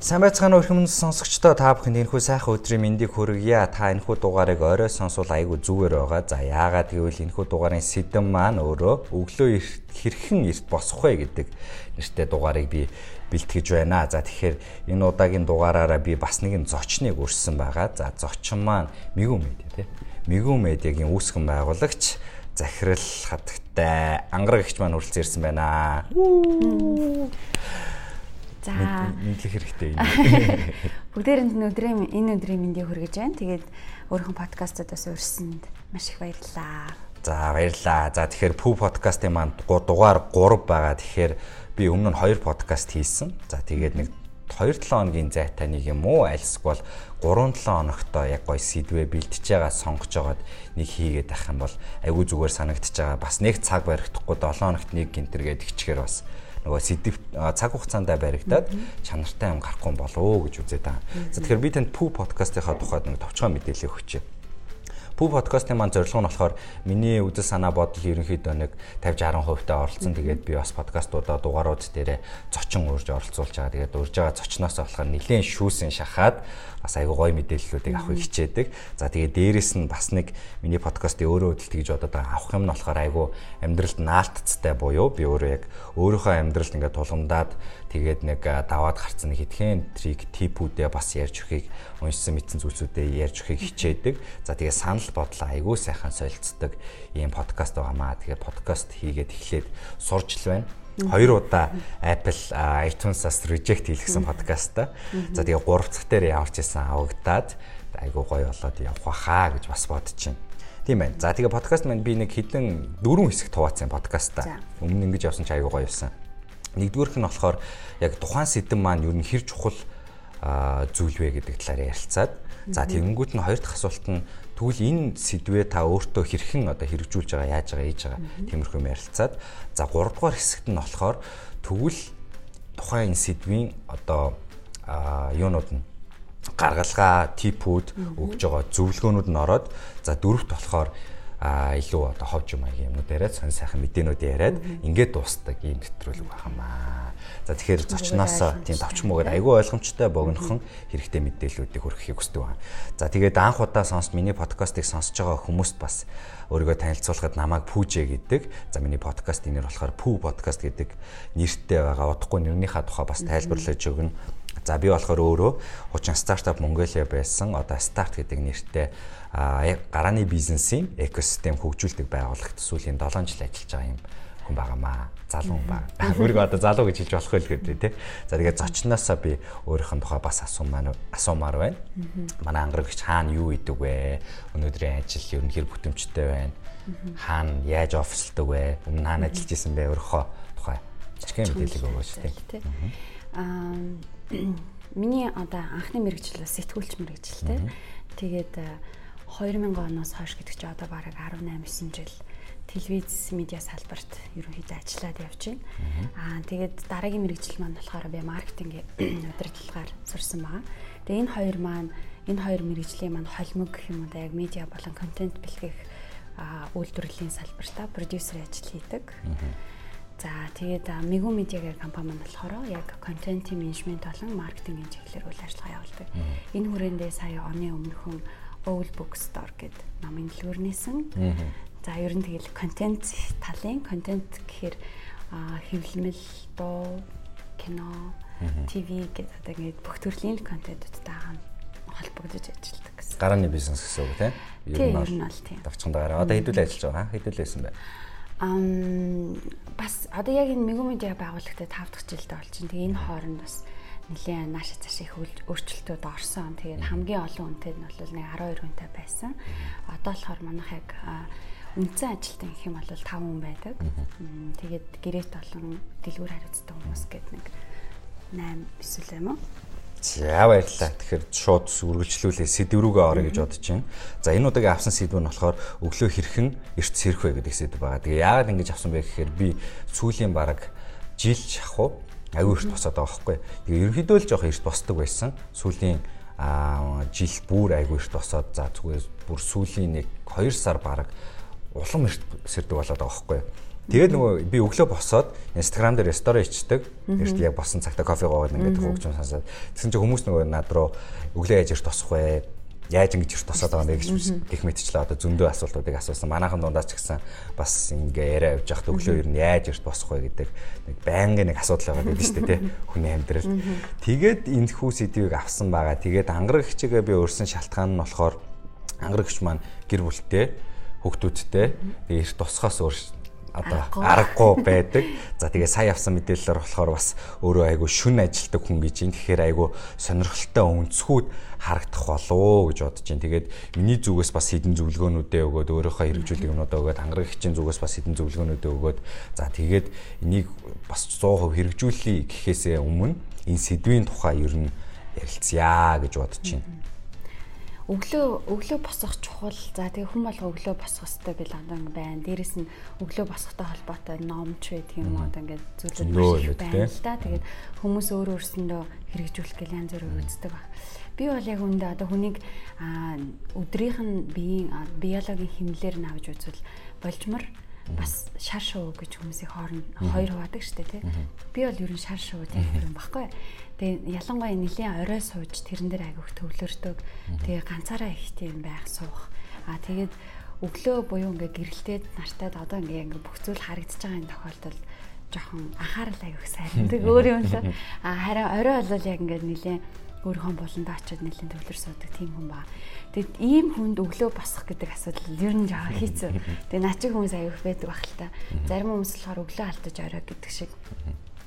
Сайн байцгаана уу хүмүүс сонсогчдоо та бүхэнд энэхүү сайхан өдрийн мэндийг хүргье. Та энэхүү дугаарыг орой сонсвол айгүй зүгээр байгаа. За яагаад гэвэл энэхүү дугаарын сэдэв маань өөрөө өглөө хэрхэн эрт босох вэ гэдэг нэртэй дугаарыг би бэлтгэж байна. За тэгэхээр энэ удаагийн дугаараараа би бас нэгэн зочныг өрссөн байгаа. За зочин маань Мигүү медиа тий. Мигүү медиагийн үүсгэн байгуулагч захирал хатагтай ангарагч маань хүрэлцэн ирсэн байна. За мэдлэх хэрэгтэй бүгдээрэнд нь өдрийн энэ өдрийн мэндийг хүргэж байна. Тэгээд өөрийнхөө подкастуудаас урьсанд маш их баярлалаа. За баярлалаа. За тэгэхээр Пүү подкастын маань дугаар 3 байгаа. Тэгэхээр би өмнө нь 2 подкаст хийсэн. За тэгээд нэг 2-7 хоногийн зайтай нэг юм уу альсгүй бол 3-7 хоногтоо яг гой сэдвээ бэлтэж байгаа сонгож байгаад нэг хийгээд авах юм бол айгүй зүгээр санагдчихж байгаа. Бас нэг цаг баригдахгүй 7 хоногт нэг гинтэргээд ичгээр бас нөгөө сэдв цаг хугацаанд баригдаад чанартай юм гарахгүй болоо гэж үзээд байгаа. За тэгэхээр би танд Пүү подкастынхаа тухайд нэг товчхон мэдээлэл өгч. Пүү подкастын маань зорилго нь болохоор миний үзэл санаа бодол ерөнхийдөө нэг 50 60% та оролцсон. Тэгээд би бас подкастуудаа дугаарууд дээрээ зочин урьж оролцуулж байгаа. Тэгээд урьж байгаа зочноос болохоор нэлээд шүүсэн шахаад бас айгүй гоё мэдээллүүдийг авахыг хичээдэг. За тэгээ дээрэс нь бас нэг миний подкастын өөрөө хөдөлт гэж бодоод байгаа авах юм нь болохоор айгүй амьдралд наалтцтай буюу би өөрөө яг өөрийнхөө амьдралд ингээд тулгамдаад тэгээд нэг даваад гарцсан хитгэн трик типүүдээ бас ярьж өгөхийг уншсан мэдсэн зүйлсүүдээ ярьж өгөхийг хичээдэг. За тэгээ санал бодлоо айгүй сайхан солилцдог ийм подкаст байгаамаа. Тэгээ подкаст хийгээд эхлээд сурч л байна Хоёр удаа Apple iTunes-аас reject хийлгсэн подкастаа. За тэгээ гурав дахь дээр яварч исэн авагдаад айгуу гоё болоод явах хаа гэж бас бодож байна. Тийм байна. За тэгээ подкаст маань би нэг хідэн дөрвөн хэсэг хуваацсан подкастаа. Өмнө ингэж явсан чи айгуу гоё явсан. Нэгдүгüүрх нь болохоор яг тухайн сэдв маань юу н хэр чухал зүйл вэ гэдэг талаар ярилцаад за тэгэнгүүт нь хоёр дахь асуулт нь Тэгвэл энэ сэдвээ та өөртөө хэрхэн одоо хэрэгжүүлж байгаа, яаж байгаа, хийж байгаа тиймэрхүү ярилцаад за 3 дугаар хэсэгт нь болохоор тэгвэл тухайн энэ сэдвийн одоо юунууд нь гаргалгаа, типүүд өгж байгаа зөвлөгөөнүүд нь ороод за дөрөвт болохоор илүү одоо ховж юм аяг юмнууд яриад сонь сайхан мэдээнүүд яриад ингээд дуустдаг ийм нэвтрүүлэг байхамаа. За тэгэхээр зочноос тийм товчмоогээр айгүй ойлгомжтой богинохон хэрэгтэй мэдээллүүдийг хүргэхийг хүсдэг байна. За тэгээд анх удаа сонсд миний подкастыг сонсож байгаа хүмүүст бас өөрийгөө танилцуулахад намайг Пүүжэ гэдэг. За миний подкастын нэр болохоор Пүү подкаст гэдэг нэртэй байгаа. Удахгүй нэрнийхаа тухай бас тайлбарлаж өгнө. За би болохоор өөрөө хуучин стартап Mongolia байсан. Одоо Start гэдэг нэртэй гарааны бизнесийн экосистем хөгжүүлдэг байгууллагт сүүлийн 7 жил ажиллаж байгаа юм хүн байгаамаа. Залуу хүн баг. Өөрийгөө одоо залуу гэж хэлж болох байл гэдэг тий. За тэгээд зочноосоо би өөрийнх нь тухай бас асуумаар асуумаар байна. Манай ангарагч хаана юу идэг вэ? Өнөөдрийн ажил ер нь хэр бүтэмжтэй байна? Хаана яаж офислдаг вэ? Өмнө хаана ажиллаж исэн бэ? Өөрийнхөө тухай жижигхэн мэдээлэл өгөөч тий. Аа миний одоо анхны мэрэгжил бас сэтгүүлч мэрэгжил тий. Тэгээд 2000 оноос хойш гэдэг чи одоо бараг 18 9 жил телевиз медиа салбарт ерөнхийдөө ажиллаад явж байна. Аа тэгээд дараагийн мэрэгжил маань болохоор би маркетинг удирдлагаар сурсан байгаа. Тэгээ энэ хоёр маань энэ хоёр мэрэгжлийн маань холимог гэх юм уу да яг медиа болон контент бэлтгэх үйлдвэрлэлийн салбартаа продюсер ажил хийдэг. За тэгээд Мегу медиа гэх компани маань болохоор яг контент менежмент болон маркетингийн чиглэлээр үйл ажиллагаа явуулдаг. Энэ хүрээндээ сая оны өмнөхөн Owl Bookstore гэдэг намын дэлгүүр нээсэн. За ер нь тэгэл контент талын контент гэхээр хэвлэмэл, дуу, кино, ТV гэдэг одоо ингээд бүх төрлийн контентуудтай холбогдож ажилладаг гэсэн. Гарааны бизнес гэсэн үг тийм. Ер нь бол тийм. Давчхан дагаараа одоо хэдүүл ажиллаж байгаа хэдүүлээсэн бэ? Ам бас одоо яг энэ Мегу медиа байгууллагатай 5 дахь жилдээ болж байна. Тэгээ энэ хооронд бас нэлийн нааш цааш их өөрчлөлтүүд орсон. Тэгээд хамгийн олон үнэтэй нь бол нэг 12 хүнтэй байсан. Одоо болохоор манайх яг үндсэн ажилтан гэх юм бол 5 хүн байдаг. Тэгээд гэрээт болон дэлгүүр хариуцдаг хүмүүс гэдэг нэг 8 эсвэл юм уу? За баярлалаа. Тэгэхээр шууд үргэлжлүүлээ сэдв рүүгээ орё гэж бодож байна. За энэ удаагийн авсан сэдв нь болохоор өглөө хэрхэн эрт сэрх вэ гэдэг сэдв байгаа. Тэгээ яагаад ингэж авсан бэ гэхээр би сүүлийн бараг жил шахуу аюу эрт босоод байгаа байхгүй. Тэгээ ерөнхийдөө л жоох эрт босдог байсан. Сүүлийн жил бүр аюу эрт босоод за зүгээр бүр сүүлийн нэг 2 сар баг улам эрт сэрдэг болоод байгаа байхгүй. Тэгээд нөгөө би өглөө босоод Instagram дээр стори ичдэг. Тэгээд яг босон цагта кофе гоогод ингээд хөгжим сонсоод. Тэгсэн чинь хүмүүс нөгөө над руу өглөө яаж ирт тосох вэ? яаж ингэж ирт тосоод байгаа бэ гэж гих мэтчлээ одоо зөндөө асуултуудыг асуусан. Манайхан дундаас ч гэсэн бас ингээ яриа явж байхад өглөө ер нь яаж ирт босох вэ гэдэг нэг байнгын нэг асуудал байгаа гэдэг шүү дээ хүний амьдрал. Тэгээд энэ хүү сэдвийг авсан байгаа. Тэгээд ангарагчгээ би өөрсөн шалтгаан нь болохоор ангарагч маань гэр бүлтэй хүүхдүүдтэй эрт тусахаас өөр одоо аргагүй байдаг. За тэгээ сая авсан мэдээлэлээр болохоор бас өөрөө айгу шүн ажилтдаг хүн гэж юм. Тэгэхээр айгу сонирхолтой өнцгүүд харагдах болов гэж бодож байна. Тэгээд миний зүгээс бас хідэн зөвлөгөөнүүдээ өгөөд өөрийнхөө хэрэгжүүлэх юмнуудаа өгөөд ангарагчийн зүгээс бас хідэн зөвлөгөөнүүдээ өгөөд за тэгээд энийг бас 100% хэрэгжүүлэе гэхээсээ өмнө энэ сэдвийн тухай ер нь ярилцъя гэж бодож байна өглөө өглөө босох чухал. За тэгээ хүн болго өглөө босох хэрэгтэй гэл андан байна. Дээрэс нь өглөө босохтой холбоотой номч байдаг юм уу одоо ингээд зүйлүүд байна л да. Тэгээд хүмүүс өөр өөрсөндөө хэрэгжүүлэх гэл янз бүрээр үздэг баг. Би бол яг үндэ одоо хүнийг өдрийнх нь биеийн биологийн хэмнэлээр навж үзвэл болжмор бас шар шуу гэж хүмүүсийн хооронд хоёр хуваадаг штэ тий. Би бол ер нь шар шуу тийм юм баггүй. Тэгээ ялангуяа нэлийн орой сууж тэрэн дээр айгүйх төвлөрдөг. Тэгээ ганцаараа их тийм байх суух. Аа тэгээд өглөө буюу ингээ гэрэлтээд нартаад одоо ингээ ингээ бүх зүйл харагдаж байгаа энэ тохиолдолд жоохон анхаарал айгүйх сайрдаг өөр юм л. Аа харин орой бол яг ингээ нэлийн өөрийнхөө болондоо очиод нэлийн төвлөр суудаг тийм хүн баа. Тэгэд ийм хүнд өглөө босох гэдэг асуудал ер нь жаа хийцүү. Тэгээ наа чи хүмүүс аюух байдаг бах л та. Зарим хүмүүс болохоор өглөө алдаж орой гэдэг шиг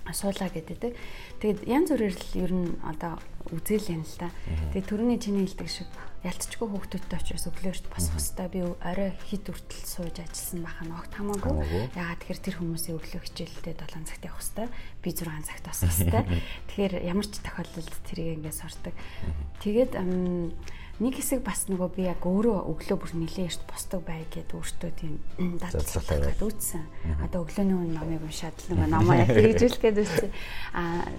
суулаа гэдэг. Тэгээд янз бүрээр л ер нь одоо үзэл юм л та. Тэгээд төрөний чиний хэлдэг шиг ялцчгүй хүүхдүүдтэй очиж өглөөшт босох хэвээр би орой хит үртэл сууж ажилласан байхаа ногт хамаагүй. Ягаад тэгэхээр тэр хүмүүсийн өглөө хичээлдээ 7 цагт явах хэвээр би 6 цагт босох хэвээр. Тэгэхээр ямар ч тохиолдолд тэрийг ингээд сордог. Тэгээд нэг хэсэг бас нөгөө би яг өөрөө өглөө бүр нилээ эрт босдог бай гэд өөртөө тийм дадлага тавиад үүссэн. Одоо өглөөний үн номыг уншаад л нөгөө номоо яг хэрэгжүүлэх гээд үүссэн. Аа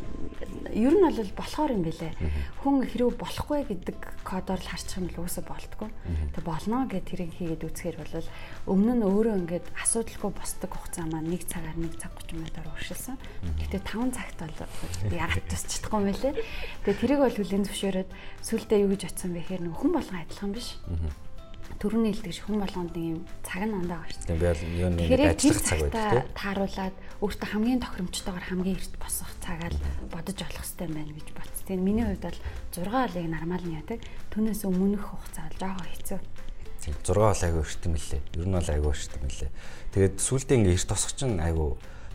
ер нь бол болохоор юм бэлээ. Хүн хэрэг болохгүй гэдэг кодоор л харчих юм бол үсэ болтгоо. Тэг болно гэд тэрийг хийгээд үүсгэр бол өмнө нь өөрөө ингээд асуудалгүй босдог хугацаа маань 1 цагаар 1 цаг 30 минутаар уршилсан. Гэтэ 5 цагт бол ягаад тусч чадахгүй юм бэлээ. Тэгээ тэрийг бол хүлэн зөвшөөрөөд сүултээ юу гэж атсан бэ нөгөө хүн болгон адилхан биш. Төрөний хэлдэг хүн болгонд юм цаг нь ундаа гарч. Тийм бол юу нэг ажиллах цаг байдаг тийм. Тааруулаад өөртөө хамгийн тохиромжтойгоор хамгийн эрт босох цагаа л бодож олох хэрэгтэй байна гэж бодсон. Тийм миний хувьд бол 6 алыг нормал нь яадаг. Түүнээс өмнөх хугацаа бол жоохон хэцүү. 6 бол айгүй өртөм мөлий. Ер нь бол айгүй өртөм мөлий. Тэгээд сүүлдээ ингээ эрт босох чинь айгүй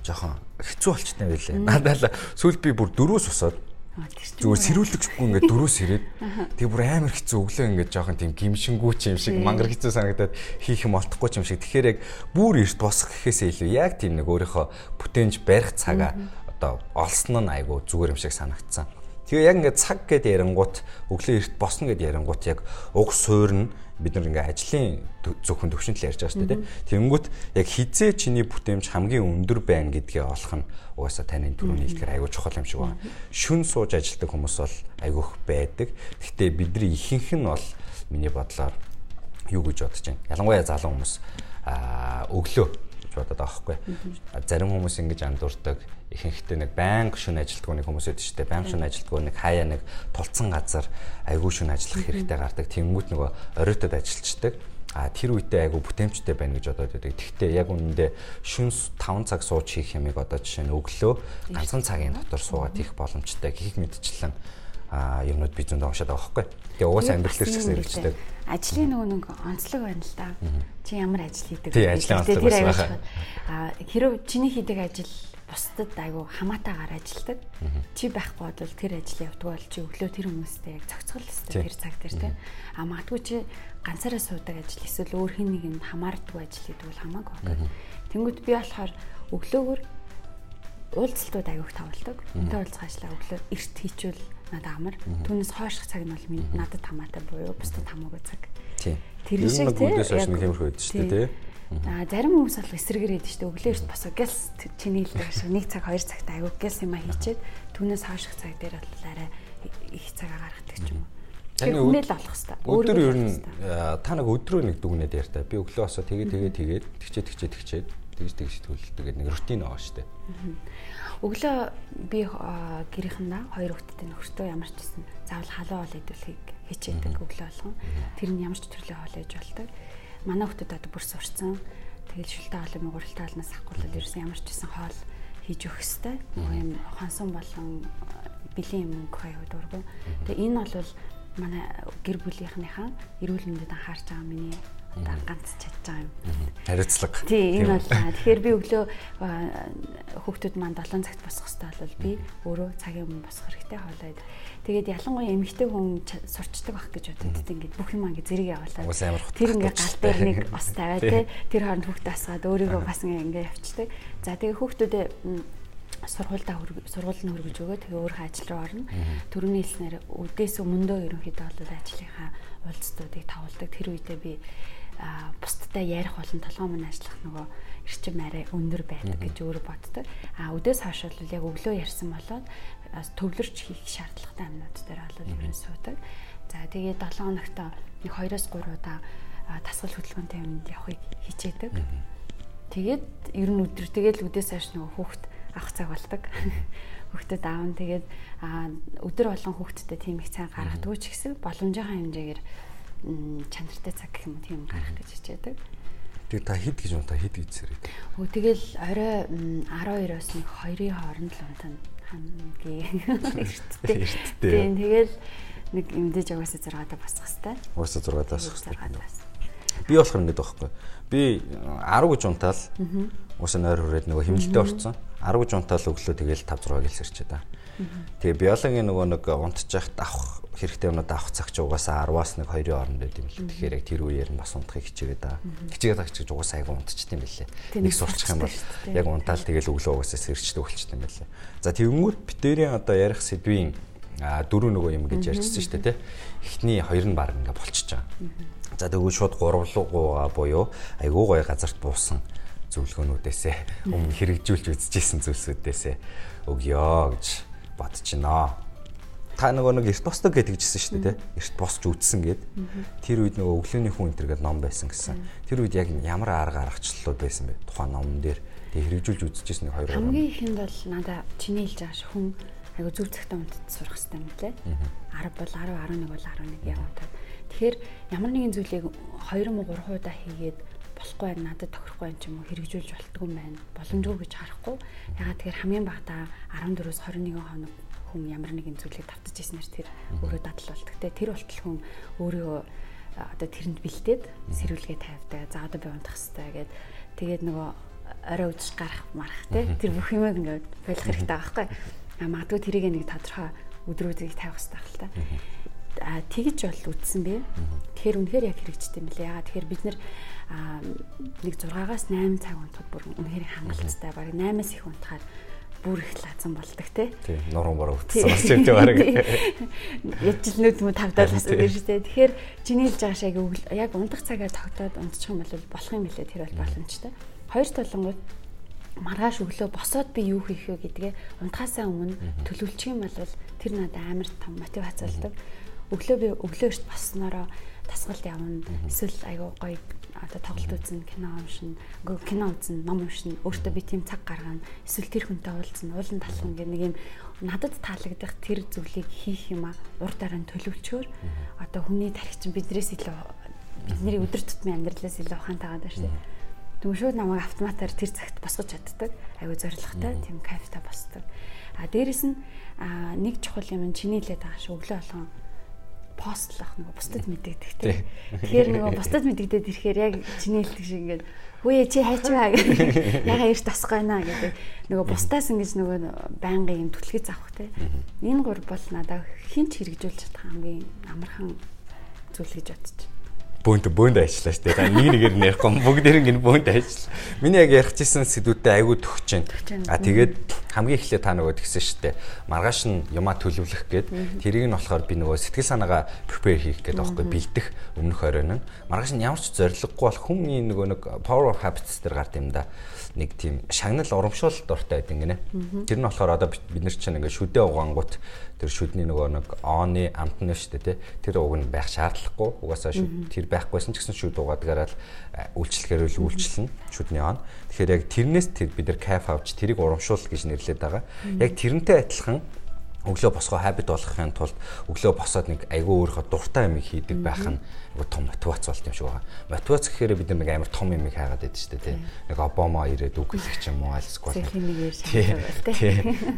жоохон хэцүү болчихсон байлээ. Надад л сүүлд би бүр дөрөөс босоод Зүгээр сэрүүлэггүй ингээд дөрөөс ирээд. Тэгээ бүр амар хэцүү өглөө ингээд жоохон тийм гимшингүү ч юм шиг мангар хэцүү санагдаад хийх юм олдохгүй ч юм шиг. Тэгэхээр яг бүр эрт босох гэхээсээ илүү яг тийм нэг өөрийнхөө бүтээнж барих цагаа одоо олсон нь айгу зүгээр юм шиг санагдсан. Тэгээ яг ингээд цаг гэд ярингууд өглөө эрт босно гэд ярингууд яг уг суурь нь бид нар ингээ ажлын зөвхөн төвшөнтөл ярьж байгаа шүү дээ. Тэнгүүт яг хизээ чиний бүтээмж хамгийн өндөр байна гэдгээ олох нь угаасаа таны түрүүний хэлдгээр айгүй чухал юм шиг байна. Шүн сууж ажилладаг хүмүүс бол айгүйх байдаг. Гэхдээ бидний ихэнх нь бол миний бодлоор юу гэж бодож байна. Ялангуяа залуу хүмүүс өглөө бодоод байгаа хгүй. Зарим хүмүүс ингэж андуурдаг ихэнхдээ нэг байнга шүн ажилтгүй нэг хүмүүс шүү дээ. Байнга шүн ажилтгүй нэг хаяа нэг тулцсан газар айгүй шүн ажиллах хэрэгтэй гардаг. Тэнгүүт нөгөө оройтод ажилчдаг. А тэр үедээ айгу бүтээмжтэй байна гэж бодоод байдаг. Тэгвэл яг үнэндээ шүн 5 цаг сууж хийх ямиг одоо жишээ нь өглөө ганцхан цагийн дотор суугаад хийх боломжтой гих мэдчлэн юмнууд би зөндөө уншаад байгаа байхгүй. Тэгээ угаасаа амьдрал дээр ч гэсэн хэрэгждэг. Ажлын нөгөө нэг онцлог байна л да. Чи ямар ажил хийдэг вэ? Тэр аягүй. А хэрэг чиний хийдэг ажил бусдад айгу хамаатайгаар ажилдаг. Чи байхгүй бол тэр ажил явдгүй бол чи өглөө тэр хүмүүстэй яг цогцгол өстэй тэр цаг дээр те. А магадгүй чи ганцаараа суудаг ажил эсвэл өөр хин нэг юм хамаарддаг ажил гэдэг бол хамаагүй байна. Тэнгүүд би болохоор өглөөгөр уулзалтууд аяг тавладаг. Үнтэй уулзгаачлаа өглөө эрт хийчүүл надад амар. Түүнээс хойших цаг нь бол надад хамаатай буюу бусдад хамаагүй цаг. Тийм. Тэр шиг тийм. Яг тиймэрхүү байдаг шүү дээ тийм. Аа зарим хүмүүс бол эсрэгээр идэв шүү дээ. Өглөө эрт босоо гялс чиний хэлдэг шиг 1 цаг 2 цагт аяг гялс юм а хийчээд түүнээс хойших цаг дээр бол арай их цагаа гаргадаг ч юм уу. Таны хүнэл олох хэвээр. Өдөр ер нь та нэг өдрөө нэг дүгнээд яар та. Би өглөө босоо тэгээ тэгээ тэгээд тэгчээ тэгчээ тэгчээ. Тэгж тэгж сэтгүүлдэг гэдэг нэг рутин байгаа шүү дээ. Өглөө би гэрийнхэндээ хоёр хүүхэдтэй нөхөртөө ямар ч гэсэн заавал халуун хоол идүүлэхийг хичээдэг өглөө болгон. Тэр нь ямар ч төрлийн хоол ээж болдог. Манай хүүхдэд одоо бүр сурцсан. Тэгэл шүлтэй хоол юм гуралтай хоолноос авахгүй л ерөөсөн ямар ч гэсэн хоол хийж өгөх хэвээр. Нөгөө юм хонсон болон бэлэн юм хаяа дургу. Тэгээ энэ бол манай гэр бүлийнхнийхаа эрүүл мэндэд анхаарч байгаа миний одоо ганц чадж байгаа юм. Хариуцлага. Тий, энэ бол тэгэхээр би өглөө хүүхдүүд маань 7 цагт босох хэрэгтэй бол би өөрөө цагийн өмнө босох хэрэгтэй хоолойд. Тэгээд ялангуяа эмэгтэй хүн сурчдаг байх гэж бодод тийм ингээд бүх юм ингээд зэрэг явуулаад. Тэр ингээд гал дээр нэг бас тавиад тий. Тэр хооронд хүүхдээ асгаад өөрийгөө бас ингээд явчихдаг. За тэгээд хүүхдүүдээ сургуультай сургууль нь хөргөж өгөө тэгээ өөрөө ажил руу орно. Төрөний хэлснээр өдөөс өмнөдөө ерөнхийдөө бол ажлынхаа уулзтуудыг тавуулдаг. Тэр үедээ би бусдтай ярих болон толгой мань ажиллах нөгөө эрчим арай өндөр байдаг гэж өөрөө боддог. А өдөөс хойш бол яг өглөө ярьсан болоод төвлөрч хийх шаардлагатай амнууд дээр бол ерөн суудаг. За тэгээд 7 хоногт нэг 2-оос 3 удаа тасгал хөдөлгөөнтэй юмд явахыг хичээдэг. Тэгээд ер нь өдөр тэгээд өдөөс хойш нөгөө хүүхд авах цаг болдог. Хүүхдэд аав нь тэгээд өдөр болгон хүүхдэд тийм их цаг гаргадаг ч гэсэн боломжийнхаа хэмжээгээр чанартай цаг гэх юм уу тийм гарах гэж хичээдэг. Тэгээ та хэд гэж унтаа хэд гэж сэрээд. Өө тэгэл орой 12-оос нэг 2-ын хооронд л унтана хамгийн эрттэй. Тийм тэгэл нэг мэдээж угаасаа 6-аад босох хэвээр. Угаасаа 6-аад босох хэвээр. Би болохоор ингэдэг байхгүй. Би 10 гэж унтаал. Угаасаа нойр хүрээд нөгөө химнэлтэд орцсон. 10 гэж унтаал өглөө тэгэл 5 6 гэлсэрчээ да. Тэгээ биологийн нөгөө нэг унтж яхад авах хэрэгтэй юмнууд авах цаг ч угаасаа 10-аас нэг 2-ын хооронд байд юм л. Тэгэхээр яг тэр үеэр нь бас унтахыг хичээгээд да. Хичээгээд агч гэж угаасаа айгу унтчихдээ юм билээ. Нэг сурчих юм бол яг унтаал тэгэл өглөө угаасаа сэрчдэг болчихсон юм билээ. За тэгвэл битэрийн одоо ярих сэдвийн дөрөв нөгөө юм гэж ярьжсэн шүү дээ тий. Эхний хоёр нь баг ингээ болчихж байгаа. За тэгвэл шууд гурвлуугаа буюу айгуу гоё газарт буусан зөвлөгөөнүүдээсээ өмнө хэрэгжүүлж үзчихсэн зүйлсүүдээсээ өгье гэж бодож байна та нөгөө нэг эрт босдог гэдэгжсэн шүү дээ тий. Эрт босч үдсэн гэд. Тэр үед нөгөө өглөөний хүн энэ төргээд ном байсан гэсэн. Тэр үед яг ямар арга аргачлалууд байсан бэ? Тухайн номон дээр тэг хэрэгжүүлж үзчихсэн нэг хоёр хамгийн ихэнд бол надаа чиний хэлж байгаа ш хүн айгу зүв цагтаа унтад сурах хэрэгтэй юм лээ. 10 бол 10 11 бол 11 яваад. Тэгэхээр ямар нэгэн зүйлийг 2 муу 3 удаа хийгээд болохгүй байна надад тохирохгүй юм ч юм уу хэрэгжүүлж болтгүй юм байна. Боломжгүй гэж харахгүй. Ягаад тэгэхээр хамгийн багтаа 14-өөс 21 хоног хүн ямар нэгэн зүйлийг давтаж ирснээр тэр өөрөө дадал болдог. Тэ тэр болтол хүн өөрийгөө одоо тэрэнд бэлдээд сэрүүлгээ тавьдаг. За одоо би унтах хэрэгтэй гэд тэгээд нөгөө орой үдш гарах марах тэ тэр бүх юмыг ингээд болох хэрэгтэй байгаа байхгүй. А магадгүй тэрийг нэг тодорхой өдрүүдийг тавих хэрэгтэй байх л та. А тэгж бол үтсэн бэ. Тэгэхээр үнэхээр яг хэрэгжтэй юм лээ. Ягаад тэгэхээр бид нэр нэг 6-аас 8 цаг унтахад бүр үнэхээр хангалттай. Бараг 8-аас их унтахаар бүр их лазан болдог те. Тийм, нуруу бороо утсан бас юм тийм баг. Яжилнүүд мө тавдаад бас үгүй шүү дээ. Тэгэхээр чиний хэлж байгаа шиг яг унтах цагаа тогтоод унтчих юм бол болох юм билээ тэр бол боломжтой. Хоёр толонгууд маргааш өглөө босоод би юу хийх вэ гэдгээ унтахаасаа өмнө төлөвлөчих юм бол тэр надад амар том мотивац болдог. Өглөө би өглөө эрт боснороо тасгалд явна. Эсвэл айгуу гоё одоо тоглолт үзэн кино уншина үгүй кино үзэн ном уншина өөртөө би тийм цаг гаргана. Эсвэл тэр хүнтэй уулзна. Уулан талхан гэх нэг юм надад таалагдах тэр зүйлийг хийх юм а урд дараа нь төлөвлөчөөр одоо хүний тарих чинь бидрээс илүү бидний өдөр тутмын амьдралаас илүү ухаантайгаад байна шүү дээ. Тэгвэл шууд намайг автоматар тэр цагт босгож чаддаг. Айгу зоригтой, тийм кайфтай босдог. А дээрэс нь нэг чухал юм чиний хэлээд байгаа шүү өглөө болгон постлах нөгөө бусдад мэдэгдэх тийм. Тэгэхээр нөгөө бусдад мэдэгдээд ирэхээр яг чиний хэлдэг шиг ингээд хөөе чи хайчваа гэх яга эрт тасах гайна гэдэг нөгөө бусдаас ингэж нөгөө байнгын юм түлхэж авах тийм. Энэ гур бол надад хинч хэрэгжүүлж чадах хамгийн амархан зүйл гэж бодчих бөөнд бөөнд ажиллаа дээ. Та нэг нэгээр ярихгүй бүгдээрээ ингэ бөөнд ажиллаа. Миний яг ярих гэсэн сэдвүүдэд айгүй төгч जैन. А тэгээд хамгийн эхлээд та нөгөө тэгсэн шүү дээ. Маргааш нь юмаа төлөвлөх гээд тэрийг нь болохоор би нөгөө сэтгэл санаагаа prepare хийх гэдэг аахгүй бэлдэх өмнөх оройн нь. Маргааш нь ямар ч зориггүй бол хүмүүний нөгөө нэг power of habits дээр гард юм да нэг тийм шагнал урамшуул дуртай байдаг гинэ. Тэр нь болохоор одоо бид нар чинь ингээ шүдэ угаангууд тэр шүдний нөгөө нэгооны амтны шүү дээ тий. Тэр уг нь байх шаардлагагүй. Угаасаа шүд тэр байхгүйсэн ч гэсэн шүд үйлчлэхээр л үйлчлэнэ шүдний оон. Тэгэхээр яг тэрнээс тэр бид нар кайф авч тэрийг урамшуул гэж нэрлэдэг байгаа. Яг тэрнтэй адилхан өглөө босгоо habit болгохын тулд өглөө босоод нэг айгүй өөрийнхөө дуртай юм хийдэг байх нь айгүй том мотивац болт юм шиг байгаа. Мотивац гэхээр бид нэг амар том юм хаагаад байдаг шүү дээ тий. Нэг Обама ирээд үг хэлэх юм уу альсгүй.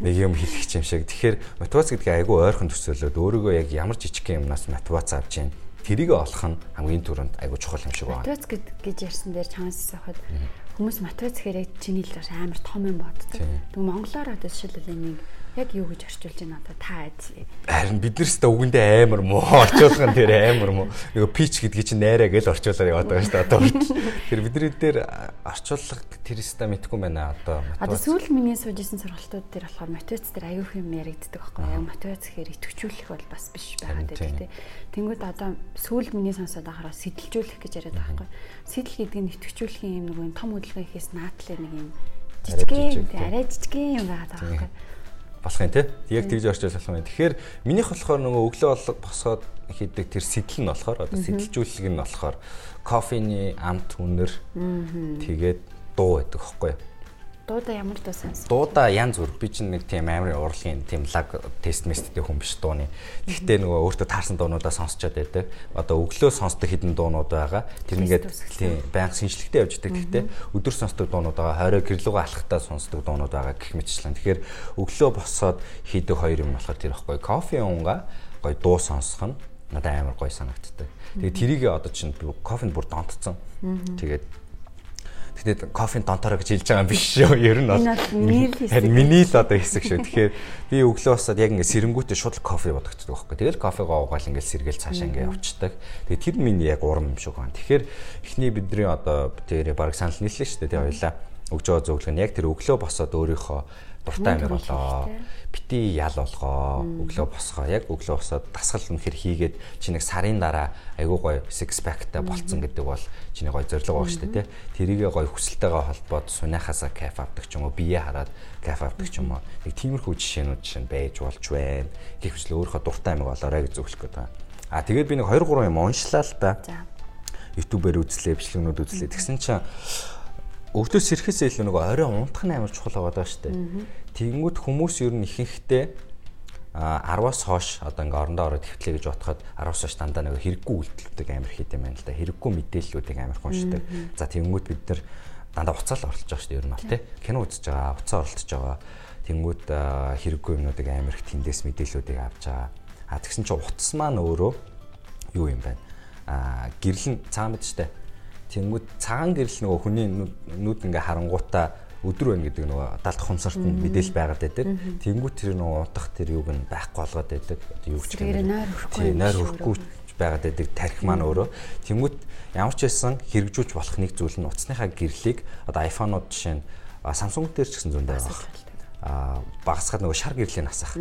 Нэг юм хэлэх юм шиг. Тэгэхээр мотивац гэдгийг айгүй ойрхон төсөөлөд өөрийгөө яг ямар жижиг юмнаас мотивац авч чинь тэрийг олох нь хамгийн түрүүнд айгүй чухал юм шиг байна. Мотивац гэж ярьсан дээр чамаас асуухад хүмүүс мотивац гэхээр чиний л амар том юм боддог. Тэгвэл монголоор одоо жишээлбэл нэг яг юу гэж орчуулж байна одоо та айц. Харин бид нар ч үгэндээ амар муу орчуулган дээр амар муу. Нөгөө пич гэдгийг чинь найраа гэж орчуулаар яваад байгаа шүү дээ одоо. Тэр бидний дээр орчуулга тэр өстө мэдгүй байна одоо. Одоо сүүл миний суужсэн сургалтууд дээр болохоор мотивац дээр аюух юм яригддаг байхгүй яг мотивац гэхээр итгэвчүүлэх бол бас биш байгаад байдаг тийм. Тэнгүүд одоо сүүл миний сонсоод байхаараа сэтэлжүүлэх гэж яриад байгаа байхгүй. Сэтэл гэдэг нь итгэвчүүлэх юм нөгөө том хөдөлгөөн ихээс наатлаа нэг юм жижигхэн арай жижигхэн юм байгаа байхгүй болох юм тий. Яг тэгж орчуулах юм. Тэгэхээр минийх болохоор нөгөө өглөө болго босоод хийдэг тэр сэтэл нь болохоор одоо сэтэлжүүлэг нь болохоор кофений амт үнэр тэгээд дуу байдаг хөөхгүй. Дуудаа ямар дуу сонс? Дуудаа янз бүр. Би чинь нэг тийм амар урлагийн тийм лаг тест месттэй хүн биш дууны. Гэхдээ нөгөө өөртөө таарсан дуунуудаа сонсчод байдаг. Одоо өглөө сонсдог хідэн дуунууд байгаа. Тэр ингээд тийм байнга шинжлэхтэй явж байдаг. Гэхдээ өдөр сонсдог дуунууд байгаа. Хорой гэрлүүгээ алхахтаа сонсдог дуунууд байгаа гэх мэтчлэн. Тэгэхээр өглөө босоод хийдэг хоёр юм болохоор тэр ихгүй кофе унга гоё дуу сонсох нь надад амар гоё санагддаг. Тэгээ тэрийг одоо чинь кофенд бүр донтцсон. Тэгээд Тэгээд кофеин донтороо гэж хэлж байгаа юм биш шүү. Ер нь бол миний л одоо хэсэг шүү. Тэгэхээр би өглөө босоод яг ингэ сэрэнгүүтээ шууд кофе бодогддог байхгүй. Тэгэл кофегоо уугаал ингэ сэргээл цаашаа ингэ явцдаг. Тэгээд тэр миний яг урам юм шиг байна. Тэгэхээр эхний бидний одоо тэр баг санал нийллээ шүү дээ. Тэгээ хоёлаа өгж байгаа зөвлөгөө нь яг тэр өглөө босоод өөрийнхөө дуртай амир болоо. Бити ял болгоо. Өглөө босгоо. Яг өглөө босоод дасгал үнэхэр хийгээд чи нэг сарын дараа айгуу гоё six pack-тай болцсон гэдэг бол чиний гоё зорилго байгаа шүү дээ, тэ. Тэрийгээ гоё хүсэлтэйгээ холбоод сунахасаа кайф авдаг ч юм уу, бие хараад кайф авдаг ч юм уу. Нэг тиймэрхүү жишээнүүд чинь байж болж байна. Гэвч л өөрийнхөө дуртай амиг болоорой гэж зөвлөх гээд байна. А тэгээд би нэг 2 3 юм уншлаа л да. За. YouTube-ээр үзлээ, бичлэгнүүд үзлээ. Тэгсэн чинь өвдөөс ирэхээс илүү нөгөө орой унтах нь амар чухал байгаа шүү дээ. Тэнгүүд хүмүүс ер нь ихэнхдээ а 10-аас хойш одоо ингээ орондоо ороод хөвтлээ гэж бодоход 10-аас хойш дандаа нэг хэрэггүй үйлдэлүүдийг амар хийх юм байна л да. Хэрэггүй мэдээллүүдийг амар хүншдэг. За тэнгүүд бид нар дандаа уцаал оролцож байгаа шүү дээ ер нь бол тий. Кино үзэж байгаа, уцаа оролцож байгаа. Тэнгүүд хэрэггүй юмнуудыг амар их тэндээс мэдээллүүдийг авч байгаа. А тэгсэн чинь утас маань өөрөө юу юм бэ? А гэрэл нь цаа мэд штэ Тэнгүүд цагаан гэрэл нөгөө хүний нүд ингээ харангуудаа өдөр байна гэдэг нөгөө далд хумсарт нь мэдээлэл байгаад байдаг. Тэнгүүд тэр нөгөө утах тэр юуг нь байхгүй болгоод байдаг. Юу ч гэмээр нойр хөрөхгүй байгаад байдаг тарих маань өөрөө. Тэнгүүд ямар ч байсан хэрэгжүүлж болох нэг зүйл нь утасныхаа гэрлийг одоо iPhone-ууд жишээ нь Samsung дээр ч гэсэн зөндөө байгаа. Аа багасгаад нөгөө шар гэрлийн насах.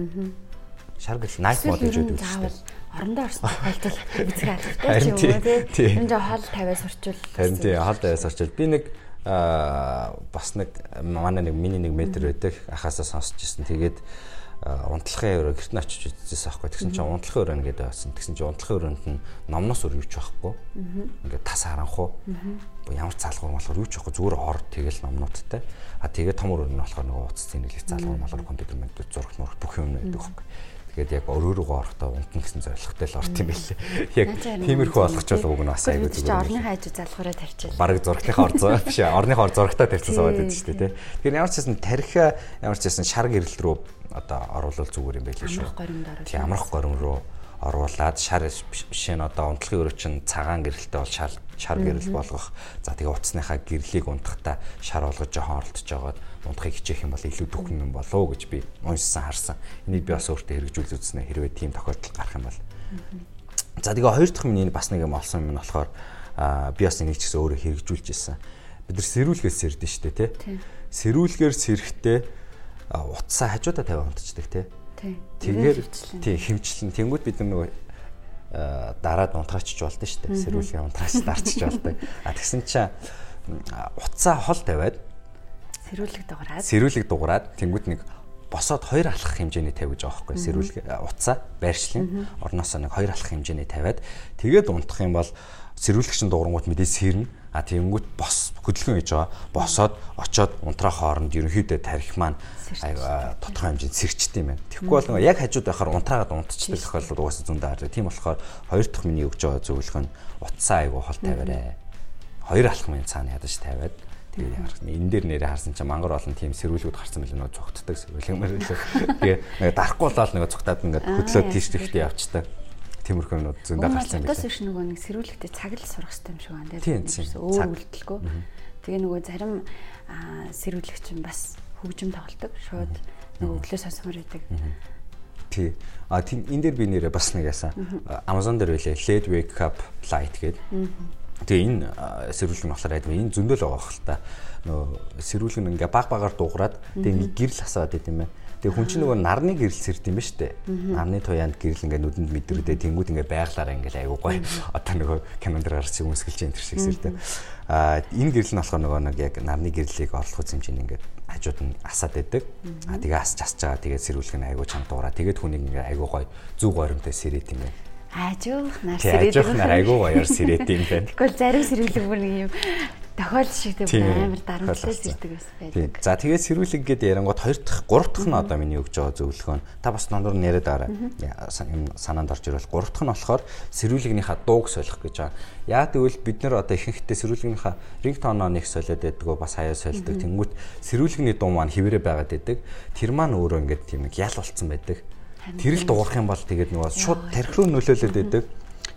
Шар гэрэл night mode гэж шүү дээ орондоо орсон тохиолдол үзэх албатай ч юм уу тий. Энэ жоо хол 50-аас орчвол. Харин тий хол 50-аас орчвол би нэг аа бас нэг манай нэг миний нэг метр байдаг ахаасаа сонсч ирсэн. Тэгээд унтлахын өрөө гэрт нь очиж үзсэн аахгүй. Тэгсэн чинь унтлахын өрөө ингээд байсан. Тэгсэн чинь унтлахын өрөөнд нь номноос өөр юуч байхгүй. Ингээд тас харанхуу. Ямар цаалгуур болохоор юуч байхгүй зүгээр ор тэгэл номнуудтай. А тэгээд том өрөө нь болохоор нөгөө утас зинэглэх цаалгуур малгар компьютер мэд зураг мурах бүх юм байдаг байхгүй. Тэгээд яг өрөө рүүгээ орохдоо унтна гэсэн зорилготой л орт юм байлээ. Яг тиймэрхүү олгочвол уг нь бас айгүй зүгээр. Орны хайж залхуураа тавьчихсан. Бараг зургийнхаа ор зураг биш орныхоо ор зурагтаа тавьчихсан суугаад байдаг шүү дээ. Тэгэхээр ямар ч хэсэн тархиа ямар ч хэсэн шар гэрэл рүү одоо оруулал зүгээр юм байлээ шүү. Тийм амрах горим руу оруулаад шар бишээ нь одоо унтлагын өрөө чинь цагаан гэрэлтэй бол шар шар гэрэл болгох. За тэгээ утасныхаа гэрлийг унтахтаа шар болгож жоохон оролдож жагаад унтахыг хичээх юм бол илүү дөхөн юм болов уу гэж би уншсан харсан. Энийг би бас өөртөө хэрэгжүүлж үзснэ хэрвээ тийм тохиолдол гарах юм бол. За тэгээ хоёр дахь миний бас нэг юм олсон юм нь болохоор би бас энийг ч гэсэн өөрөө хэрэгжүүлж ирсэн. Бид нар сэрүүлгээс сэрдэн штэ тий. Сэрүүлгээр сэрэхдээ утсаа хажуудаа тавиа унтчихдаг тий. Тэгэхээр тий хэмчлэн тэнгууд бид нар нөгөө дараад унтраачих болдсон шүү дээ. Сэрүүлгээ унтраач дарчих болдог. А тэгсэн чинь утсаа хол тавиад Сэрүүлэг дуграад. Сэрүүлэг дуграад тэнгууд нэг босоод хоёр алхах хэмжээний тавьж байгаа байхгүй сэрүүлэг утсаа байршлын. Орноосоо нэг хоёр алхах хэмжээний тавиад. Тэгээд унтах юм бол сэрүүлэгчин дуурангууд мэдээ сэрнэ. А тэгэнгүүт бос хөдөлгөөн хийж байгаа. Босоод очоод унтраа хооронд ерөнхийдөө тарих маань тодорхой хэмжээнд сэрчт юм байна. Тэгэхгүй бол яг хажууд байхаар унтраагаад унтчихдаг тохиолдол угаасаа зөндөө хардаг. Тийм болохоор хоёр дахь миний өгж байгаа зөвлөгөө нь утсаа айгу хол тавиарай. Хоёр алхмын цаана ядаж тавиад тэгээд яарах. Энэ дээр нэрээ харсан чинь мангар олон тийм сэрүүлгүүд гарсан мэл нөө цогтдаг сэрүүлгэмээр лээ. Тэгээ нэг дарахгүй болоод нэг цогтаад ингээд хөдлөө тийш тэгтээ явчихдаг тиймэрхүү нүүд зөндөө гарсан байна. Одоо шиг нөгөө нэг сэрүүлэгтээ цаг л сурах хэрэгтэй юм шиг байна. Тэгээд өөр үлдэлгүй. Тэгээ нөгөө зарим сэрүүлэгч нь бас хөгжим тоглолдог. Шууд нөгөө өглөө сонсомор байдаг. Тий. А тийм энэ дээр би нэрээ бас нэг яасан. Amazon дээр байлээ. Led Wake Up Light гэдэг. Тэгээ энэ сэрүүлэг нь болохоор айдгүй энэ зөндөл байгаа хэл та. Нөө сэрүүлэг нь ингээ баг багаар дуугараад тэгээ гэрэл асаад байт юм байна Тэгээ хүн чинь нөгөө нарны гэрэл сэрд юм ба штэ. Нарны туяанд гэрэл ингээ нүдэнд мэдрүүдээ тэнгууд ингээ байглаараа ингээ айгуу гоё. Одоо нөгөө кинонд гарч өмсгөлж энэ төр шиг сэрдэ. Аа энэ гэрэл нь болохоор нөгөө нэг яг нарны гэрлийг орлох хэмжээнд ингээ хажууд нь асаад байдаг. Аа тэгээ асч асч байгаа тэгээ сэрүүлэх нь айгуу чанга дуураа. Тэгээд хүнийг ингээ айгуу гоё зүг горимтой сэрээд юм байна. Ажуух нар сэрээд. Ажуух нар айгуу гоёор сэрээд юм байна. Тэгвэл зарим сэрүүлэг бүр нэг юм тохиолдол шиг тийм амар дарамтлал зэрдэг байсан байдаг. За тэгээд сэрүүлэг гээд ярангууд хоёр дахь, гурав дахь нь одоо миний өгж байгаа зөвлөгөө нь та бас нондор нэрэд араа. Юм санаанд орж ирвэл гурав дахь нь болохоор сэрүүлэгнийхаа дууг солих гэж байгаа. Яг тэгвэл бид нар одоо ихэнхдээ сэрүүлэгнийхаа рингтоноо нэг солиод байдгаа бас хаяа сольдог. Тэнгүүт сэрүүлэгний дуу маань хിവэрэ байгаад байдаг. Тэр маань өөрөө ингээд тийм нэг ял болцсон байдаг. Тэр л дуурах юм бол тэгээд нөгөө шууд тархи руу нөлөөлөд байдаг.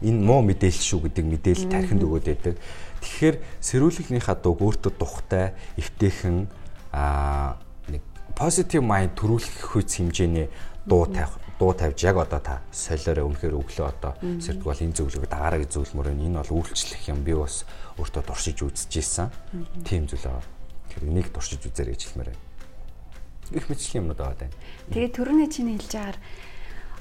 Энэ муу мэдээлэл шүү гэдэг мэдээлэл тархинд өгөөд байдаг. Тэгэхээр сэрүүлэгнийхаа дуг өөртөө тухтай, эвтэйхэн аа нэг positive mind төрүүлэх хүч хэмжээний дуу тавих дуу тавьж яг одоо та солиороо өмнөхөр өглөө одоо сэрдэг бол энэ зөвлөгөө дагаараа зөвлөмөр энэ бол үйлчлэх юм би бас өөртөө дуршиж үзэж ийсэн. Тийм зүйл аа. Тэр энийг дуршиж үзээрэй гэж хэлмээр байна. Их мэдлэг юмнууд байгаа даа. Тэгээ төрөний чинь хэлж байгаа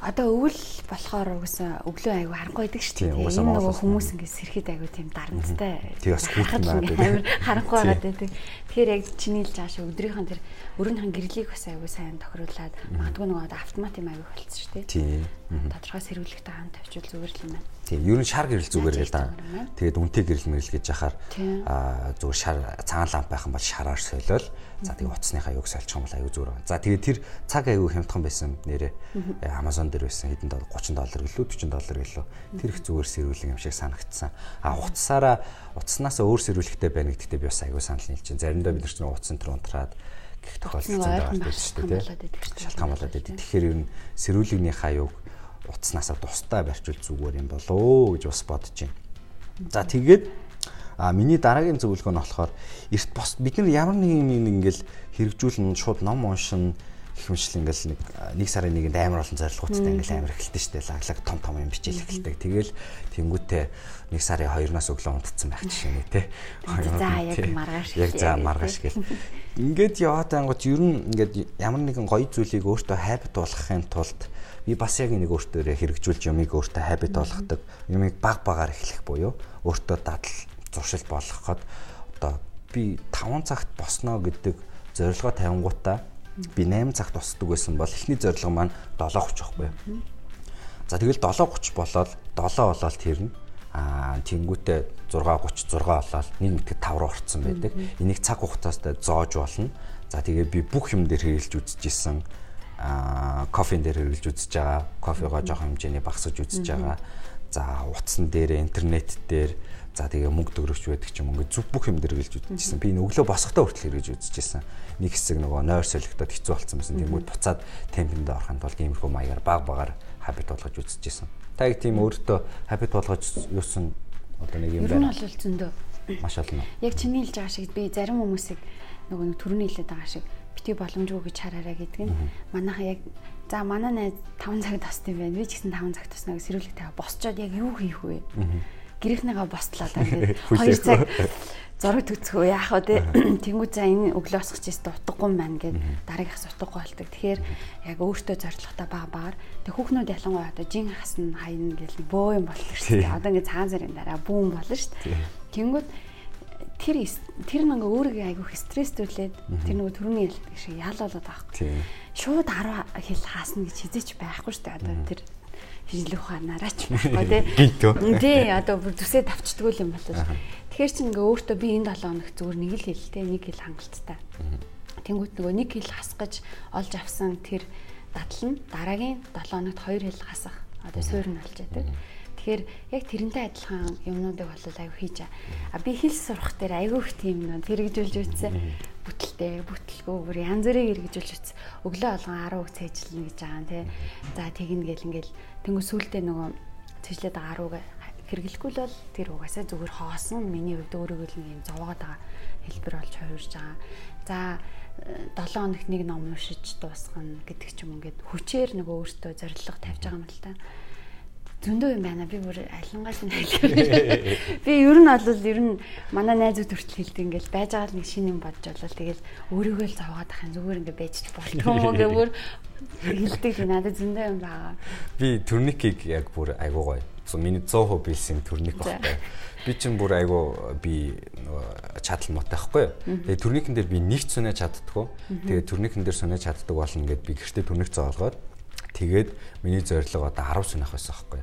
Одоо өвөл болохоор угсаа өглөө аягүй харанхуй байдаг шүү дээ. Энэ нөгөө хүмүүс ингээд сэрхэд аягүй тийм дарамттай. Тэг бас хүүхэн амар харанхуй байгаад байдаг. Тэгэхээр яг чиний л жааш өдрийнхэн тэр өрөөнийхэн гэрлийг бас аягүй сайн тохируулад магадгүй нөгөө автомат юм аягүй болчихсон шүү дээ. Тийм. Тодорхой сэрүүлэгтэй хаан тавьчвал зүгээр л юм байна. Тийм. Ер нь шар гэрэл зүгээр л да. Тэгээд үнтэй гэрэл мэрэл гэж яхаар аа зүгээр шар цагаан ламп байх юм бол шараар солиол За тэгээ утасныхаа юг сольчих юм бол аюу зүгээр байна. За тэгээ тэр цаг аюу хямдхан байсан нэрээ Amazon дээр байсан хэдэн доллар 30 доллар гэлөө 40 доллар гэлөө тэр их зүгээр сэрүүлэг юм шиг санагдсан. А утасаараа утаснаас өөр сэрүүлэгтэй байна гэдэгтээ би бас аюу санал нийлж чинь. Заримдаа бид нар чинь утас энэ унтраад гих тохиолдол зөндөө гардаг шүү дээ. Шалтгаан болоод идэв. Тэгэхээр ер нь сэрүүлэгнийхаа юг утаснасаа тустай барьчвал зүгээр юм болоо гэж бас бодож байна. За тэгээд А миний дараагийн зөвлөгөө нь болохоор эрт бос бид нар ямар нэгэн нэг ингээл хэрэгжүүлэн шууд ном уншин мэт ингээл нэг нэг сарын нэгэнд амар олон зорилгоудтай ингээл амар эхэлдэг шүү дээ. Лаглаг том том юм бичээл эхэлдэг. Тэгэл тэнгуүтээ нэг сарын 2-оос өглөө унтцсан байх жишээ нэ тэ. За яг маргааш. Яг за маргааш гэл. Ингээд яваад ангууд ер нь ингээд ямар нэгэн гоё зүйлийг өөртөө хайбт болгохын тулд би бас яг нэг өөртөө хэрэгжүүлж юмыг өөртөө хайбт болгодог. Юмыг баг багаар эхлэх буюу өөртөө дадал зуршил болгоход одоо би 5 цагт босноо гэдэг зорилгоо тавингуудаа би 8 цагт босдог байсан бол эхний зорилго маань 7:30 байхгүй. За тэгэл 7:30 болоод 7 болоод тэрнэ. Аа тэнгүүтээ 6:30 6 болоод нэг мэтгэд 5 руу орцсон байдаг. Энийг цаг хугацаастай зоож болно. За тэгээ би бүх юм дээр хэрэгжилж үзэж исэн. Кофен дээр хэрэгжилж үзэж байгаа. Кофегоо жоохон хэмжээний багсаж үзэж байгаа. За утсан дээр интернет дээр За тэгээ мөнгө төгрөгч байдаг ч юм ингээд зүг бүх юм дээр гэлж үзчихсэн. Би энэ өглөө босохдоо хүртэл хэрэгж үзчихсэн. Нэг хэсэг нөгөө нойр солигдоод хэцүү болсон байсан. Тэнгүүд буцаад темпэнд орохын тулд иймэрхүү маягаар баг багаар хабит болгож үзчихсэн. Та яг тийм өөртөө хабит болгож юусан одоо нэг юм байна. Ер нь бол зөндөө маш олон. Яг чиний хэлж байгаа шиг би зарим хүмүүсийг нөгөө нэг төрөний хэлээд байгаа шиг бити боломжгүй гэж хараарай гэдэг нь манайха яг за манай найз 5 цагт тосд юм байна. Би ч гэсэн 5 цагт тосноо гэж сэрүүлэгтэй босчоод яг юу хийх вэ? гэрийнхнийгаа бостлоод ингээд 2 цаг зураг төцгөө. Яах вэ тэнгүү за энэ өглөө босгож чийс утгагүй юм байна гэд дараагийнхс утгагүй болдог. Тэгэхээр яг өөртөө зоригтой баг багаар тэг хүүхнүүд ялангуяа одоо жин хасна хайна гэл бөө юм дээ. Одоо ингээд цагаан сарын дараа бүүн болно шүү дээ. Тэнгүүд тэр тэр нэг өөрийгөө айгүйх стресстүүлээд тэр нэг төрөний ялдаг шиг яалуулаад байгаа. Шууд 10 хил хаасна гэж хизээч байхгүй шүү дээ. Одоо тэр шинжлэх ухаанаараа ч байхгүй тий. Гинтөө. Тий одоо бүр төсөө тавчдгүй юм болов. Тэгэхээр чи ингээ өөртөө би энэ 7 хоног зүгээр нэг л хэл тий нэг хэл хангалттай. Тэнгүүт нөгөө нэг хэл хасгаж олж авсан тэр дадал нь дараагийн 7 хоногт 2 хэл хасах одоо суурь нь болж байдаг. Тэгэхээр яг тэрнтэй адилхан юмнуудыг бол аягүй хийж а би хэл сурах дээр аягүй их тийм нөө хэрэгжүүлж үтсэн бүтэлтэй бүтэлгүй бүр янз бүрийг хэрэгжүүлж үтсэн өглөө болгон 10 үг цээжлэнэ гэж байгаа тий. За тэгнэ гэл ингээл тэнгүү сүултээ нөгөө цээжлээд байгаа 10 үг хэрэглэхгүй л бол тэр угаасаа зүгээр хоосон. Миний хувьд өөрийгөө л юм зовоогоод байгаа хэлбэр болж хувирж байгаа. За 7 хоногт нэг ном уншиж дуусгана гэдэг ч юм ингээд хүчээр нөгөө өөртөө зорилго тавьж байгаа юм л та зөндөө юм байна. Би бүр алингаас нь хэлээ. Би ер нь бол ер нь манай найзууд хүртэл хэлдэг ингээл байж байгаа л нэг шинэ юм бодож болол тэгэл өөрийгөө л зовоод ах юм зүгээр ингээ байж болтгоо гэвэр хэлдэг надад зөндөө юм байгаа. Би турникийг яг бүр айгуу гоё. Миний 100% билсэн турник багтай. Би чинь бүр айгуу би чадал муутай байхгүй. Тэгээ турникэн дээр би нэг цүнэ чаддггүй. Тэгээ турникэн дээр сүнэ чаддаг болно гэд би гэртээ турник зоолгоод Тэгээд миний зорилго одоо 10 сүнэх байсан байхгүй.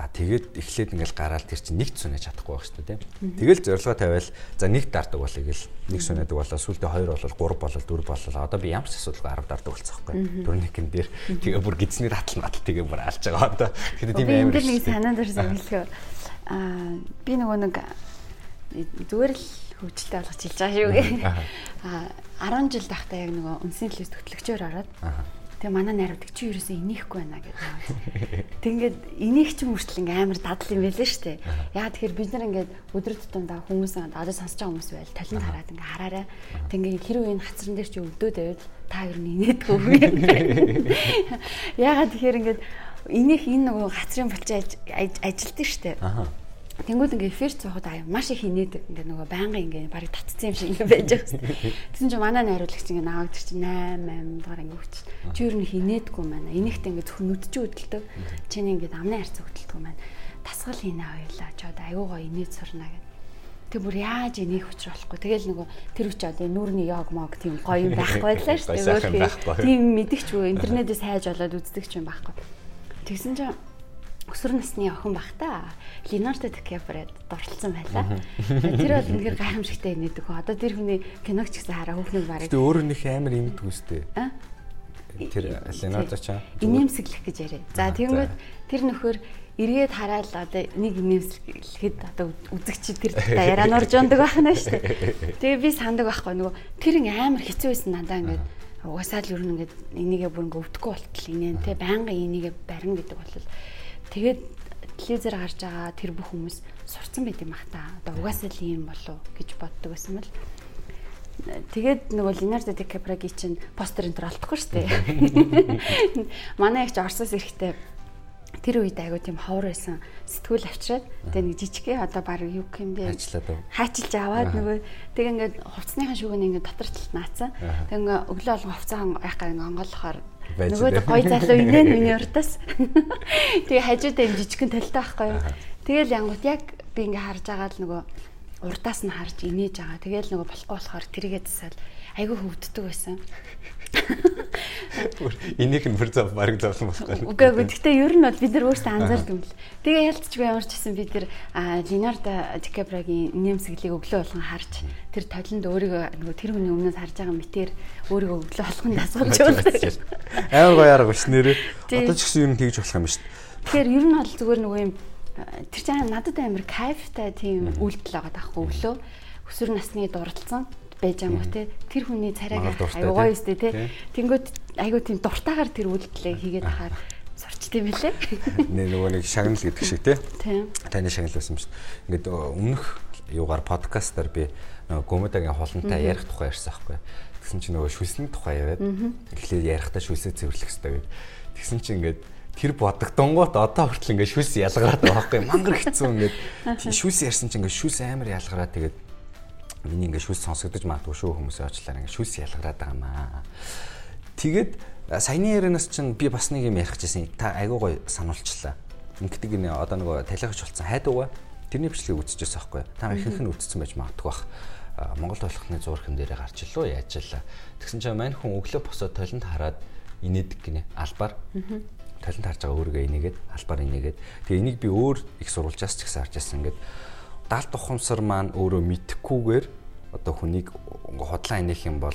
А тэгээд эхлээд ингээл гараал тэр чинь нэгт сүнэж чадахгүй байх шүү дээ. Тэгэл зорилгоо тавиал за нэг дардаг болъё гэл нэг сүнэдэг болоо сүлдээ хоёр болол гурав болол дөрв болол одоо би ямар ч асуудалгүй 10 дардаг болцсон байхгүй юу. Дөрнийхэн дээр тэгээ бүр гидсний татал матал тэгээ бүр алж байгаа одоо. Тэгэхээр тийм амар. Би нэг санаанд ирсэн хэлэхөө аа би нөгөө нэг зүгээр л хөвгөлтэй болгож хэлж байгаа шүү. Аа 10 жил тахта яг нөгөө үнсний төлөөс төтлөгчөөр ороод Тэгээ манай найрууд чи ерөөсөө инехгүй байна гэдэг. Тэг ингээд инех ч мөрчл ингээм амар дадал юм байлээ шүү дээ. Яа тэгэхээр бид нар ингээд өдөр тутамдаа хүмүүс одоо сонсож байгаа хүмүүс байл талент хараад ингээ хараарай. Тэг ингээд хэрэг энэ хацран дээр чи өвдөөд байвал та ер нь инээдгүй юм. Яагаад тэгэхээр ингээд инех энэ нөгөө хацрын булчаа ажилтдаг шүү дээ. Тэнгүүд ингээ эфир цоход аа маш их хинээд ингээ нөгөө байнгын ингээ барыг татцсан юм шиг ингээ байж байгаа юм. Тэсэн чинь манай найруулагч ингээ нааг тэр чинь 8 8 дугаар ингээ хүч. Чи юу н хинээдгүй маань. Энийхт ингээ зөвхөн нүдчүү хөдөлтөв. Чиний ингээ амны харьцаа хөдөлтөв маань. Тасгал хийнэ хоёлаа. Чод айгуугаа инээд сурна гэдэг. Тэг бүр яаж энийг хүчрүүлэхгүй. Тэгэл нөгөө тэр үчи одоо нүүрний йог мог тийм гоё юм байхгүй байлаа шүү дээ. Тийм мэдгчгүй интернетээс хайж болоод үздэг ч юм байхгүй. Тэгсэн чинь өсвөр насны охин бах та Леонардо Дикаприод дурталсан байлаа. Тэр бол үнэхээр гайхамшигтай инээдэг хөө. Одоо тэр хүний киног ч гэсэн хараа хүүхнүүд барыг. Тэ өөрөө нөх амар имэдэг үстэй. Тэр Леонардо чаа. Инээмсэглэх гэж яриа. За тэгэнгүүт тэр нөхөр эргээд хараад одоо нэг нэмсэглэхэд одоо үзэгч тэр яриан орж ондог байх нь шүү дээ. Тэгээ би сандаг байхгүй нөгөө тэр амар хэцүү байсан надаа ингээд угасаал ер нь ингээд энийгээ бүр ингээд өвдөхгүй болтол инээ те байнга энийгээ барина гэдэг бол Тэгээд телевизээр гарч байгаа тэр бүх хүмүүс сурцсан байт юм ах та. Одоо угаасаа л юм болов гэж боддог байсан мэл. Тэгээд нөгөө Leonardo DiCaprio-гийн чинь постэр энэ төр алдахгүй шүү дээ. Манай их ч Оросоос эрэхтэй тэр үед айгуу тийм ховор байсан сэтгүүл авчираад тэгээ нэг жижигхэн одоо баг юу юм бэ хайчилж аваад нөгөө тэг ингээд хувцсныхан шүүгэн ингээд дотор талд наацсан тэг ингээд өглөө болгон хувцаа яхаа ингээд онгоолохоор Нөгөө гой залуу инээ миний уртаас. Тэгээ хажуудаа юм жижигхэн талтай байхгүй юу. Тэгэл янгут яг би ингээ харж байгаа л нөгөө урдаас нь харж инээж байгаа. Тэгэл нөгөө болохгүй болохоор тэрийгээ засаал айгүй хөвддөг байсан. Энийг нь бүр зав баг зовлон болохгүй. Үгүй ээ. Гэхдээ ер нь бол бид нар өөрсдөө анзаардаг юм л. Тэгээ ялцчгүй ямар ч гэсэн бид нар Леонардо Дикаприогийн нэмсэглийг өглөө болгон харж тэр толинд өөрийгөө нөгөө тэр хүний өмнөөс харж байгаа мэтэр өөрийгөө өглөө болгон дасгалж байна. Амар гоё арга биш нэрээ. Одоо ч гэсэн ер нь тэгж болох юм шүү дээ. Тэгэхээр ер нь бол зүгээр нөгөө юм тэр чинь надад амар кайфтай тийм үйлдэл байгаа таахгүй өглөө өсвөр насны дурдсан байж байгаа мó те? Тэр хүний царайг аюу гоё өстэй те? Тэнгөт айгуу тийм дуртайгаар тэр үйлдэлээ хийгээд ахаар сурчт юм билээ. Нэ нөгөө нэг шагнал гэдэг шиг те? Таны шагнал байсан юм шүү ингээд өмнөх юугаар подкастаар би нөгөө гомодагийн холонтой ярих тухай ярьсан байхгүй тэгсэн чинь нөгөө шүлсний тухай яриад эхлээд ярихдаа шүлсээ цэвэрлэх хэрэгтэй гэдэг тэгсэн чинь ингээд тэр бодогдонгоот одоо хүртэл ингээд шүлс ялгараад байгаа байхгүй мангар хэцүү ингээд. Шүлс ярьсан чинь ингээд шүлс амар ялгараад тэгээд миний ингээ шүлс сонсогдож магадгүй шүү хүмүүсийн очлаар ингээ шүлс ялгараад байгаа маа. Тэгээд саяны ярианаас чинь би бас нэг юм ярих гэсэн та айгуу гой сануулчлаа. Ингээд нэ одоо нөгөө талихч болсон хайдууга тэрний бичлэгийг үзчихсэн байхгүй. Та ихэнх нь үзсэн байж магадгүй бах. Монгол болохны зуурхан дээрээ гарч илүү яаж л. Тэгсэн чинь мань хүн өглөө босоод толинд хараад инээдэг гинэ албаар. талент харж байгаа өөрийгөө энийгээд албаар энийгээд тэгээ энийг би өөр их сурвалжаас ч гэсэн харж байсан ингээд даалт ухамсар маань өөрөө мэдхгүйгээр одоо хүнийг хотлоо энийх юм бол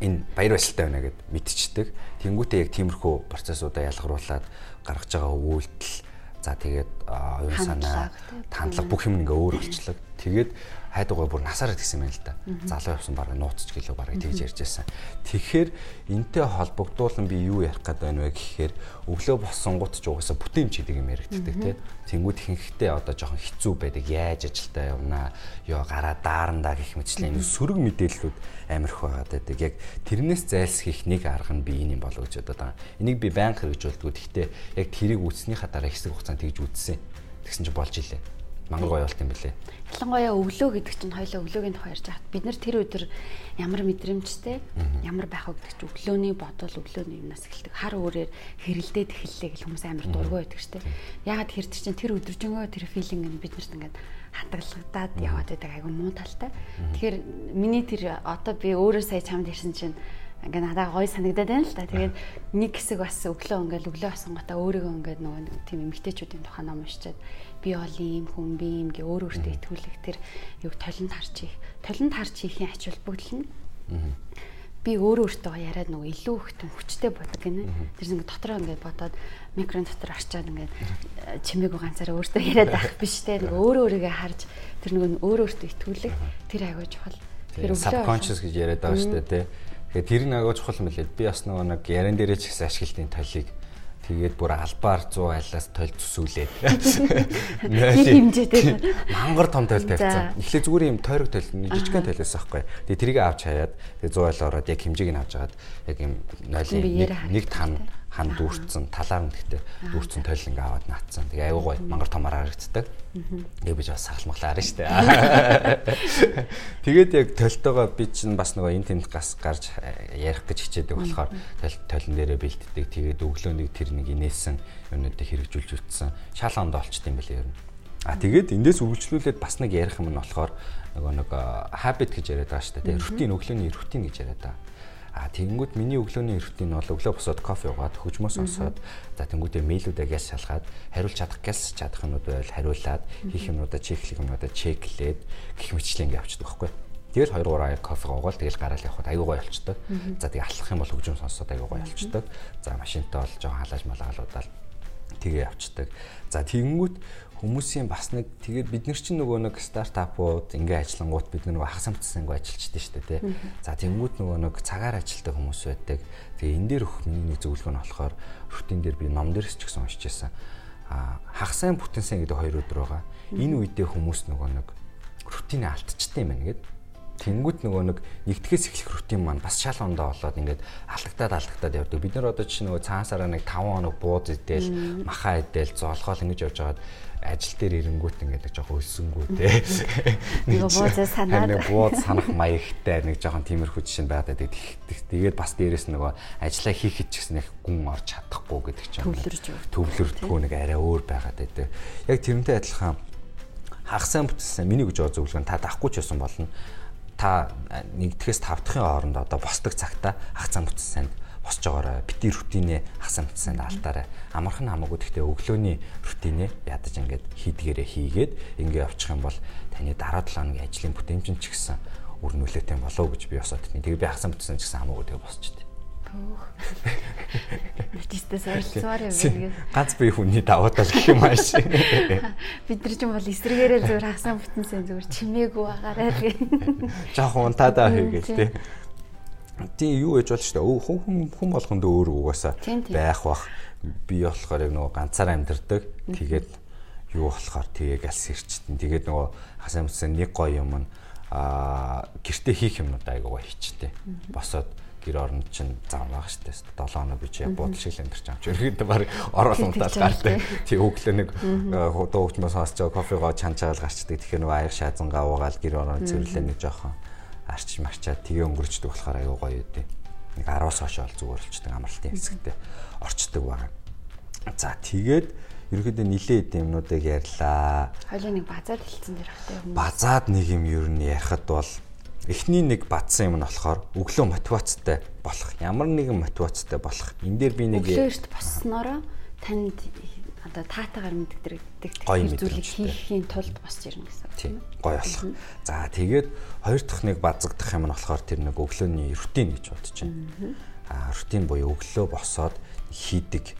энэ баяр баясгалтай байна гэд мэдчихдэг. Тэнгүүтээ яг тиймэрхүү процессуудаа ялгаруулад гаргаж байгаа үйлдэл за тэгээд оюун санаа тандлага бүх юм ингээ өөр болчлоо. Тэгээд хайдугай бүр насаараа гисэн юм л да. Залуу явсан баг нууцч гэлөө баг тэгж ярьж байсан. Тэгэхээр энтэй холбогдуулан би юу ярих гээд байна вэ гэхээр өглөө босон гут ч угаасаа бүтээн гэдэг юм яригддаг тий. Тэнгүүд ихэнхдээ одоо жоохон хэцүү байдаг. Яаж ажилдаа явнаа, ёо гараа даарандаа гэх мэтчлэн сөрөг мэдээллүүд амирх байгаад байдаг. Яг тэрнээс зайлсхийх нэг арга нь би энэ юм болов гэж бодоод байгаа. Энийг би байнга хэрэгжүүлдэг. Гэхдээ яг тэрийг үтснийхаа дараа хэсэг хугацаанд тэгж үтсэн. Тэгсэн чинь болж илээ мангар гоё болт юм бэлээ. Ялангуяа өглөө гэдэг чинь хоёлаа өглөөгийн тухай ярьж байхад бид нар тэр өдөр ямар мэдрэмжтэй ямар байх вэ гэдэг чинь өглөөний бодол өглөөний юмнаас эхэлдэг. Хар өөрөөр хэрэлдээд эхэллээ гэж хүмүүс амар дургүй байдаг шүү дээ. Ягаад тэр чинь тэр өдөржингөө тэр филинг нь бид нарт ингээд хадгалагдаад яваад байдаг айгүй муу талтай. Тэгэхээр миний тэр одоо би өөрөө сая чамд ярьсан чинь ингээ надад гоё санагдаад байна л та. Тэгээд нэг хэсэг бас өглөө ингээл өглөө асангуудаа өөрийгөө ингээд нөгөө тийм эмгтээчүүдийн тухай ном уншичаад би ол ийм хүн би ийм гэ өөр өөртөө итгүүлэх тэр юг толинд харж их. Толинд харж ихийн ач холбогдол нь би өөрөө өөртөө яриад нөгөө илүү тийм хүчтэй бодог гинэ. Тэр ингээ дотроо ингээ бодоод микрон дотор арчаад ингээ чимээгүй ганцаараа өөртөө яриад байх биш те нөгөө өөрөө өөрийгөө харж тэр нөгөө өөрөө өөртөө итгүүлэх тэр аягүй чухал. Тэр subconscious гэж яриад байгаа шүү дээ те. Тэгэхээр тэр нэг аягүй чухал билээ. Би бас нөгөө нэг яран дээрээ ч гэсэн ашиглалтын толийг Тэгээд бүр албаар 100 айлаас тойл зүсүүлээд. Хэмжээтэй. Мангар том тойл тавьсан. Эхлээ зүгээр юм тойрог тойл жижигхэн тойлоос аахгүй. Тэгээд тэрийг авч хаяад тэгээд 100 айл ороод яг хэмжээг нь авч агаад яг юм 0-ийн нэг тань хан дүүрцэн талаар нь гэхдээ дүүрцэн тойл ингээ аваад наатсан. Тэгээ аюу гой мангар томоор харагддаг. Тэгээ би бас сахалмаглаа арна штэ. Тэгээд яг толтойгоо би чинь бас нөгөө энэ тэмд гас гарч ярих гэж хичээдэг болохоор толин дээрээ бэлддэг. Тэгээд өглөөнийг тэр нэг инээсэн юмнуудыг хэрэгжүүлж үтсэн. Шал онд олчт юм байлээ ер нь. А тэгээд эндээс үргэлжлүүлээд бас нэг ярих юм нь болохоор нөгөө нэг habit гэж яриад байгаа штэ. Тэгээд рутин өглөөний рутин гэж яриад байгаа А тэгэнгүүт миний өглөөний рутин бол өглөө босоод кофе уугаад хөгжмөө сонсоод за тэгэнгүүтээ мэйлүүдээ гяс шалгаад хариулж чадах гяс чадах юмуд байвал хариулаад хийх юмудаа чеклэх юмудаа чеклээд гих мэтлээ ингээ авчдаг байхгүй. Тэгэл 2 3 аяг кофе уугаад тэгэл гараал явхад аягүй гоё болчдөг. За тэгээ алхах юм бол хөгжим сонсоод аягүй гоё болчдөг. За машинтай бол жоо халааж малгаалуудаад тэгээ явцдаг. За тэгэнгүүт хүмүүсийн бас нэг тэгээд бид нар чинь нөгөө нэг стартапууд ингээ ажиллангууд бид нөгөө хагас амтсан ингээ ажиллаждаг шүү дээ тий. За тэнгууд нөгөө нэг цагаар ажилтдаг хүмүүс байдаг. Тэгээ энэ дээр өх миний нэг зөвлөгөө нь болохоор рутин дээр би ном дээрс ч гэсэн уншиж байсан. А хагасаа бүтэнсэн гэдэг хоёр өдөр байгаа. Энэ үедээ хүмүүс нөгөө нэг рутинээ алдчихсан юм байна гэдэг Тэнгүүд нөгөө нэг нэгтгэхээс эхлэх рутин маань бас шал ондоо болоод ингээд алдагтаад алдагтаад явдаг. Бид нар одоо чинь нөгөө цаанасараа нэг 5 хоног бууз идэл, махаа идэл, зоолгоол ингэж явж байгаад ажил дээр ирэнгүүт ингээд нэг жоохон өссөнгүү те. Нэг бууз санаад нэг бууз санах маягтай нэг жоохон тиймэрхүү жишээ байгаад байдаг. Тэгээд бас дээрэс нөгөө ажиллаа хийхэд ч гэсэн их гүн орж чадахгүй гэдэг чинь төвлөрж төвлөрдгөө нэг арай өөр байгаад байдаг. Яг тэрнтэй адилхан хагасаа бүтсэн миний гэж зөвлөгөө та дахгүй ч байсан болно та нэгдгээс тавдахын хооронд одоо босдог цагта ах цам бүтсэн санд босч байгаарай. Бити рутинээ ах цам бүтсэн санд алдаарай. Амархан хамаагүй гэхдээ өглөөний рутинээ ядаж ингээд хийдгээрээ хийгээд ингээд явчих юм бол таны дараа 7 хоногийн ажлын бүтээмжин ч гэсэн үр нөлөөтэй болов гэж би босоод тань. Тэгээ би ах цам бүтсэн ч гэсэн хамаагүй тэгээ босчихдээ. Ноцтой сорилцмаар юм байна. Ганц бие хүний даваа тал гэх юм ааш. Бид нар ч юм бол эсрэгээрээ зүгээр хасан бүтэнсэн зүгээр чимээгүй байгаарай л гэх. Жохон унтаадаа хийгээл тий. Тийм юу гэж болж штэ. Хүн хүн хүн болгонд өөр угаасаа байх бах. Би болохоор яг нөгөө ганцаараа амьдэрдэг. Тэгээд юу болохоор тгийг алс ирчтэн. Тэгээд нөгөө хасан бүтсэн нэг гоё юм аа гэрте хийх юмнууд айгуугаа хийчтэй. Босоод гэр орнд чинь зам байгаа штэ 7 хоног би чи буудал шиг л амьдарч байгаа. Ерөөдөө баг оруулалтаас гартай. Тий өглөө нэг дуу хөгжмөө сонсож байгаа кофего чанчаал гарчдаг. Тэгэхээр нөгөө аяг шаазангаа уугаал гэр орнд цэвэрлээ нэг жоохон арч марчаад тгээ өнгөрчдөг болохоор аюу гоё үдээ. Нэг 10-аас хойш бол зүгээр болчдөг амралтын хэсэгтээ орчдөг байгаа. За тэгээд ерөөдөө нилээ эд юмнуудыг ярьлаа. Хоёлын нэг базаад хэлсэн дэр багтай юм. Базаад нэг юм ер нь ярихад бол эхний нэг бадсан юм нь болохоор өглөө мотивацтай болох. Ямар нэгэн мотивацтай болох. Энэ дээр би нэг өглөөшт боссноороо танд одоо таатагаар мэддэгдэх зүйлийг хийхийн тулд босч ирнэ гэсэн. Тийм. Гой болох. За тэгээд хоёр дахь нэг базагдах юм нь болохоор тэр нэг өглөөний рутин гэж бодож байна. Аа рутин буюу өглөө босоод хийдэг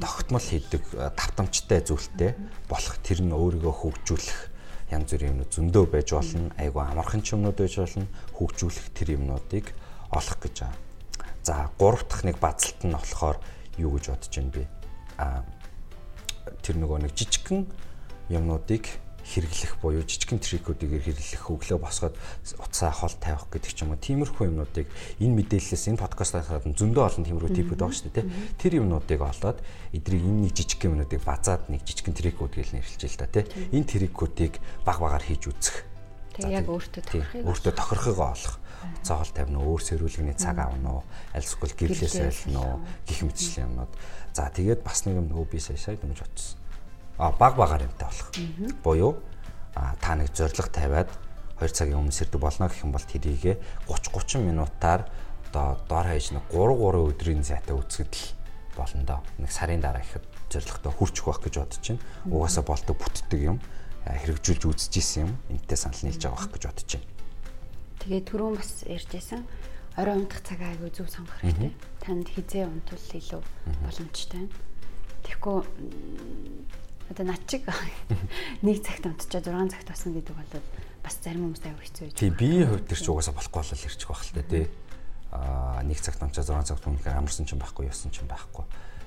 тогтмол хийдэг давтамжтай зүйлтэй болох тэр нь өөрийгөө хөгжүүлэх янз бүрийн юмнууд зөндөө байж болно. Айгу амархан ч юмнууд байж болно. Хөгжүүлэх тэр юмнуудыг олох гэж байгаа. За гурав дахь нэг базалт нь болохоор юу гэж бодож байна би. А тэр нөгөө нэг жижигхэн юмнуудыг хэрэглэх буюу жижигхэн трикүүдийг хэрэглэх өглөө босгоод утсаа хол тавих гэдэг ч юм уу тиймэрхүү юмнуудыг энэ мэдээлэлээс энэ подкастаас гадна зөндөө олон тиймэрхүү типүүд байгаа шүү дээ тэр юмнуудыг олоод эдрийг энэ нэг жижиг юмнуудыг базаад нэг жижигхэн трикүүд гэж нэрлэж л да тий. Энэ трикүүдийг баг багаар хийж үзэх. Яг өөртөө тохирохыг өөртөө тохирохыг олох. Хол тавина өөр сэрүүлгэний цаг авна уу аль эсвэл гэрлээс айлна уу гих мэтчлийн юмнууд. За тэгээд бас нэг юм нөгөө би сая сая дэмж утсан баг багаар юмтай болох. Буюу та нэг зориг тавиад 2 цагийн өмнө сэрдэг болно гэх юм бол тэрийгэ 30 30 минутаар одоо доор хаяж нэг 3 3 өдрийн зайтай үзэхэд л болно доо. Нэг сарын дараа ихэд зоригтой хүрчих байх гэж бодож байна. Угаасаа болдог бүтдэг юм хэрэгжүүлж үзчихсэн юм. Энтэй санал нийлж байгаа байх гэж бодож байна. Тэгээ түрүүн бас ярьжсэн орой унтах цагаа айгүй зөв сонгох хэрэгтэй. Танд хизээ унтвал илүү боломжтой. Тэгэхгүй одоо над чиг нэг цагт унтчаа 6 цагт басан гэдэг бол бас зарим хүмүүст аягүй хэцүү байж. Тий, биеийн хувьд тэр ч угаасаа болохгүй болол ирчих байх л та тий. Аа нэг цагт унтчаа 6 цагт унтахаар амарсан ч юм байхгүй, ёсон ч юм байхгүй.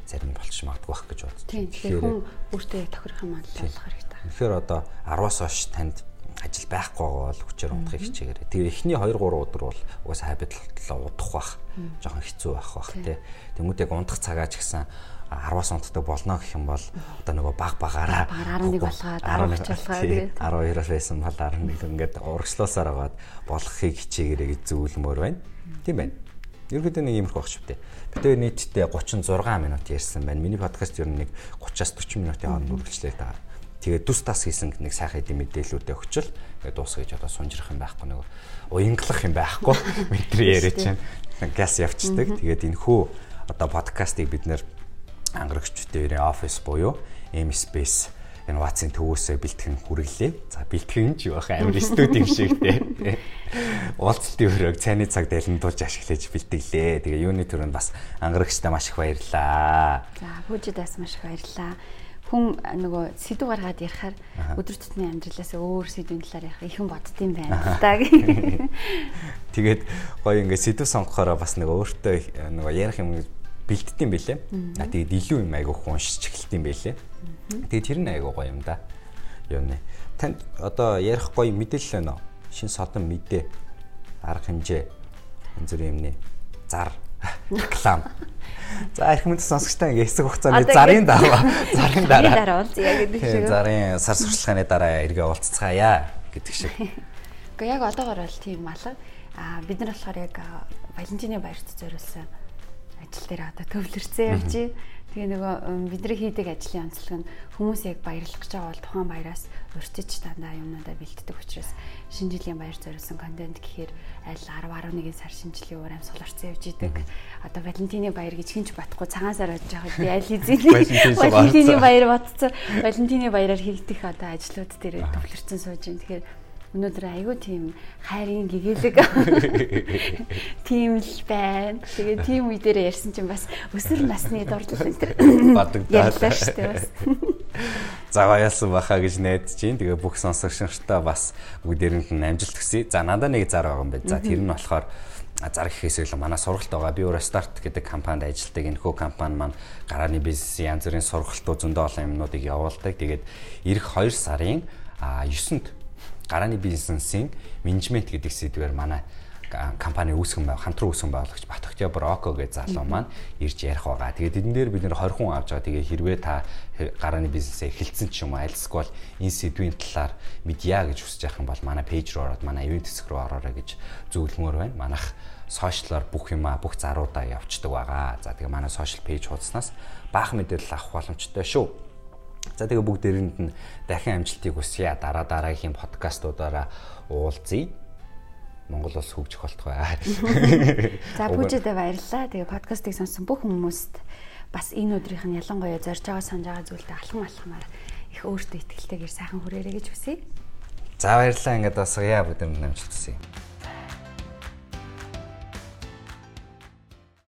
Зарим болчих магадгүй байх гэж боддог. Тий, тэгэхээр хүн өөртөө яг тохирох юм аа болох хэрэгтэй. Тэгэхээр одоо 10-аас хойш танд ажил байхгүй бол хүчээр унтахыг хичээгээрэй. Тэгээ эхний 2 3 өдөр бол угаасаа хабитлаа удах бах. Жохон хэцүү байх бах тий. Тэмүүт яг унтах цагаа ч гэсэн 10-аас унтдаг болно гэх юм бол одоо нөгөө баг багаараа 11 болгоод 10 болчихлоо тэгээд 12-оос байсан бол 11 ингээд урагшлуусаар агаад болгохыг хичээгээрэй гэж зөвлөмөр байна. Тийм байна. Ерөнхийдөө нэг иймэрхүү багч битээ. Нийтдээ 36 минут ярьсан байна. Миний подкаст ер нь нэг 30-аас 40 минутын хооронд үргэлжлээ та. Тэгээд дүс тас хийсэн нэг сайхан хэдийн мэдээлүүдээ өгчл ингээд дуусгаж одоо сунжрах юм байхгүй нэг уянгалах юм байхгүй. Мэдрээ яриа чинь газ явцдаг. Тэгээд энэ хүү одоо подкастыг бид нэр ангарагчдын офис буюу M Space ватсын төвөөсөө бэлтгэн хүргэлээ. За бэлтгэн ч юу бах амар студи юм шиг те. Уулзалтын өрөөг цайны цаг дэлэндуулж ашиглаж бэлтгэлээ. Тэгээ юуны төрөнд бас ангарагчтай маш их баярлаа. За хүүжид бас маш их баярлаа. Хүн нөгөө сэдв гаргаад ярихаар өдөр тутмын амьдралаас өөр сэдвийн талаар ярих ихэн боддсон байна та. Тэгээд гоё ингээд сэдв сонгохороо бас нөгөө өөртөө нөгөө ярих юм бэлддэм байлээ. А тэгээд илүү юм айгуу уншиж эхэлдэм байлээ. Тэгээд тэр нь айгуу гоё юм да. Юу нэ. Танд одоо ярих гоё мэдээлэл байна уу? Шин содон мэдээ арга хэмжээ энэ зүр юмны зар реклам. За их мэд сонсогчтой ингээ хэсэг хугацааны зарын дараа зарын дараа уулзъя гэдэг шиг. Зарын сар сурчлагын дараа эргээ уулзцаая гэдэг шиг. Гэхдээ яг одоогор бол тийм алга. А бид нар болохоор яг Валентины баярт зориулсан ажил дээр одоо төвлөрсөн явж байна. Тэгээ нөгөө бидний хийдэг ажлын онцлог нь хүмүүс яг баярлах гэж байгаа бол тухайн баяраас урьдчилж дандаа юмнуудаа бэлддэг учраас шинэ жилийн баяр зориулсан контент гэхээр аль 10 11 сар шинэ жилийн уур амьсгал орсон явж идэг. Одоо Валентины баяр гэж хинч батхгүй цагаан сар болж байгаа би аль хэзээ Валентины баяр батцсан. Валентины баяраар хийгдэх одоо ажлууд дээр төвлөрсөн сууж байна. Тэгэхээр өнөөдөр айгүй тийм хайрын гэгээлэг тийм л байна. Тэгээ тийм үе дээр ярьсан чинь бас өсвөр насны дурдл энэ төр бадагдаа шүү дээ бас. Заваа яасан баха гэж найдаж чинь тэгээ бүх сонсогчнартаа бас бүгдээрэнд нь амжилт хүсье. За надаа нэг зар байгаа юм байна. За тэр нь болохоор зар гэхээс илүү манай сургалт байгаа. Би өөрөө старт гэдэг компанид ажилладаг. Энэ хөө компани маань гарааны бизнесийн янз бүрийн сургалтууд зөндөө олон юмнуудыг явуулдаг. Тэгээд эх 2 сарын 9-нд гарааны бизнесийн менежмент гэдэг сэдвээр манай компани үүсгэн байв хамтран үүсгэн байгуулагч Бат Октябрь Око гэж залуу маань ирж ярих байгаа. Тэгээд энэ дээр бид нэр 20 хүн авч байгаа. Тэгээ хэрвээ та гарааны бизнесээ эхэлсэн ч юм уу альсгүй бол энэ сэдвийн талаар медиа гэж хүсэж явах юм бол манай пэйж руу ороод манай ивент хэсэг рүү ороорой гэж зөвлөмөр байна. Манайх сошиалар бүх юма бүх заруудаа явцдаг байгаа. За тэгээ манай сошиал пэйж хуудаснаас баах мэдээлэл авах боломжтой шүү. За тэгээ бүгдээрэнд нь дахин амжилтыг хүсье. Дараа дараагийн подкастуудаараа уулзъя. Монгол улс хөгжих болтгой. За бүжидээ баярлалаа. Тэгээ подкастыг сонсон бүх хүмүүст бас энэ өдрийнх нь ялангуяа зорж байгаа санаж байгаа зүйлдээ алхам алхамаар их өөртөө ихтэйгээр сайхан хүрээрэй гэж хүсье. За баярлалаа ингээд бас яа бүдэм намжлт хүсье.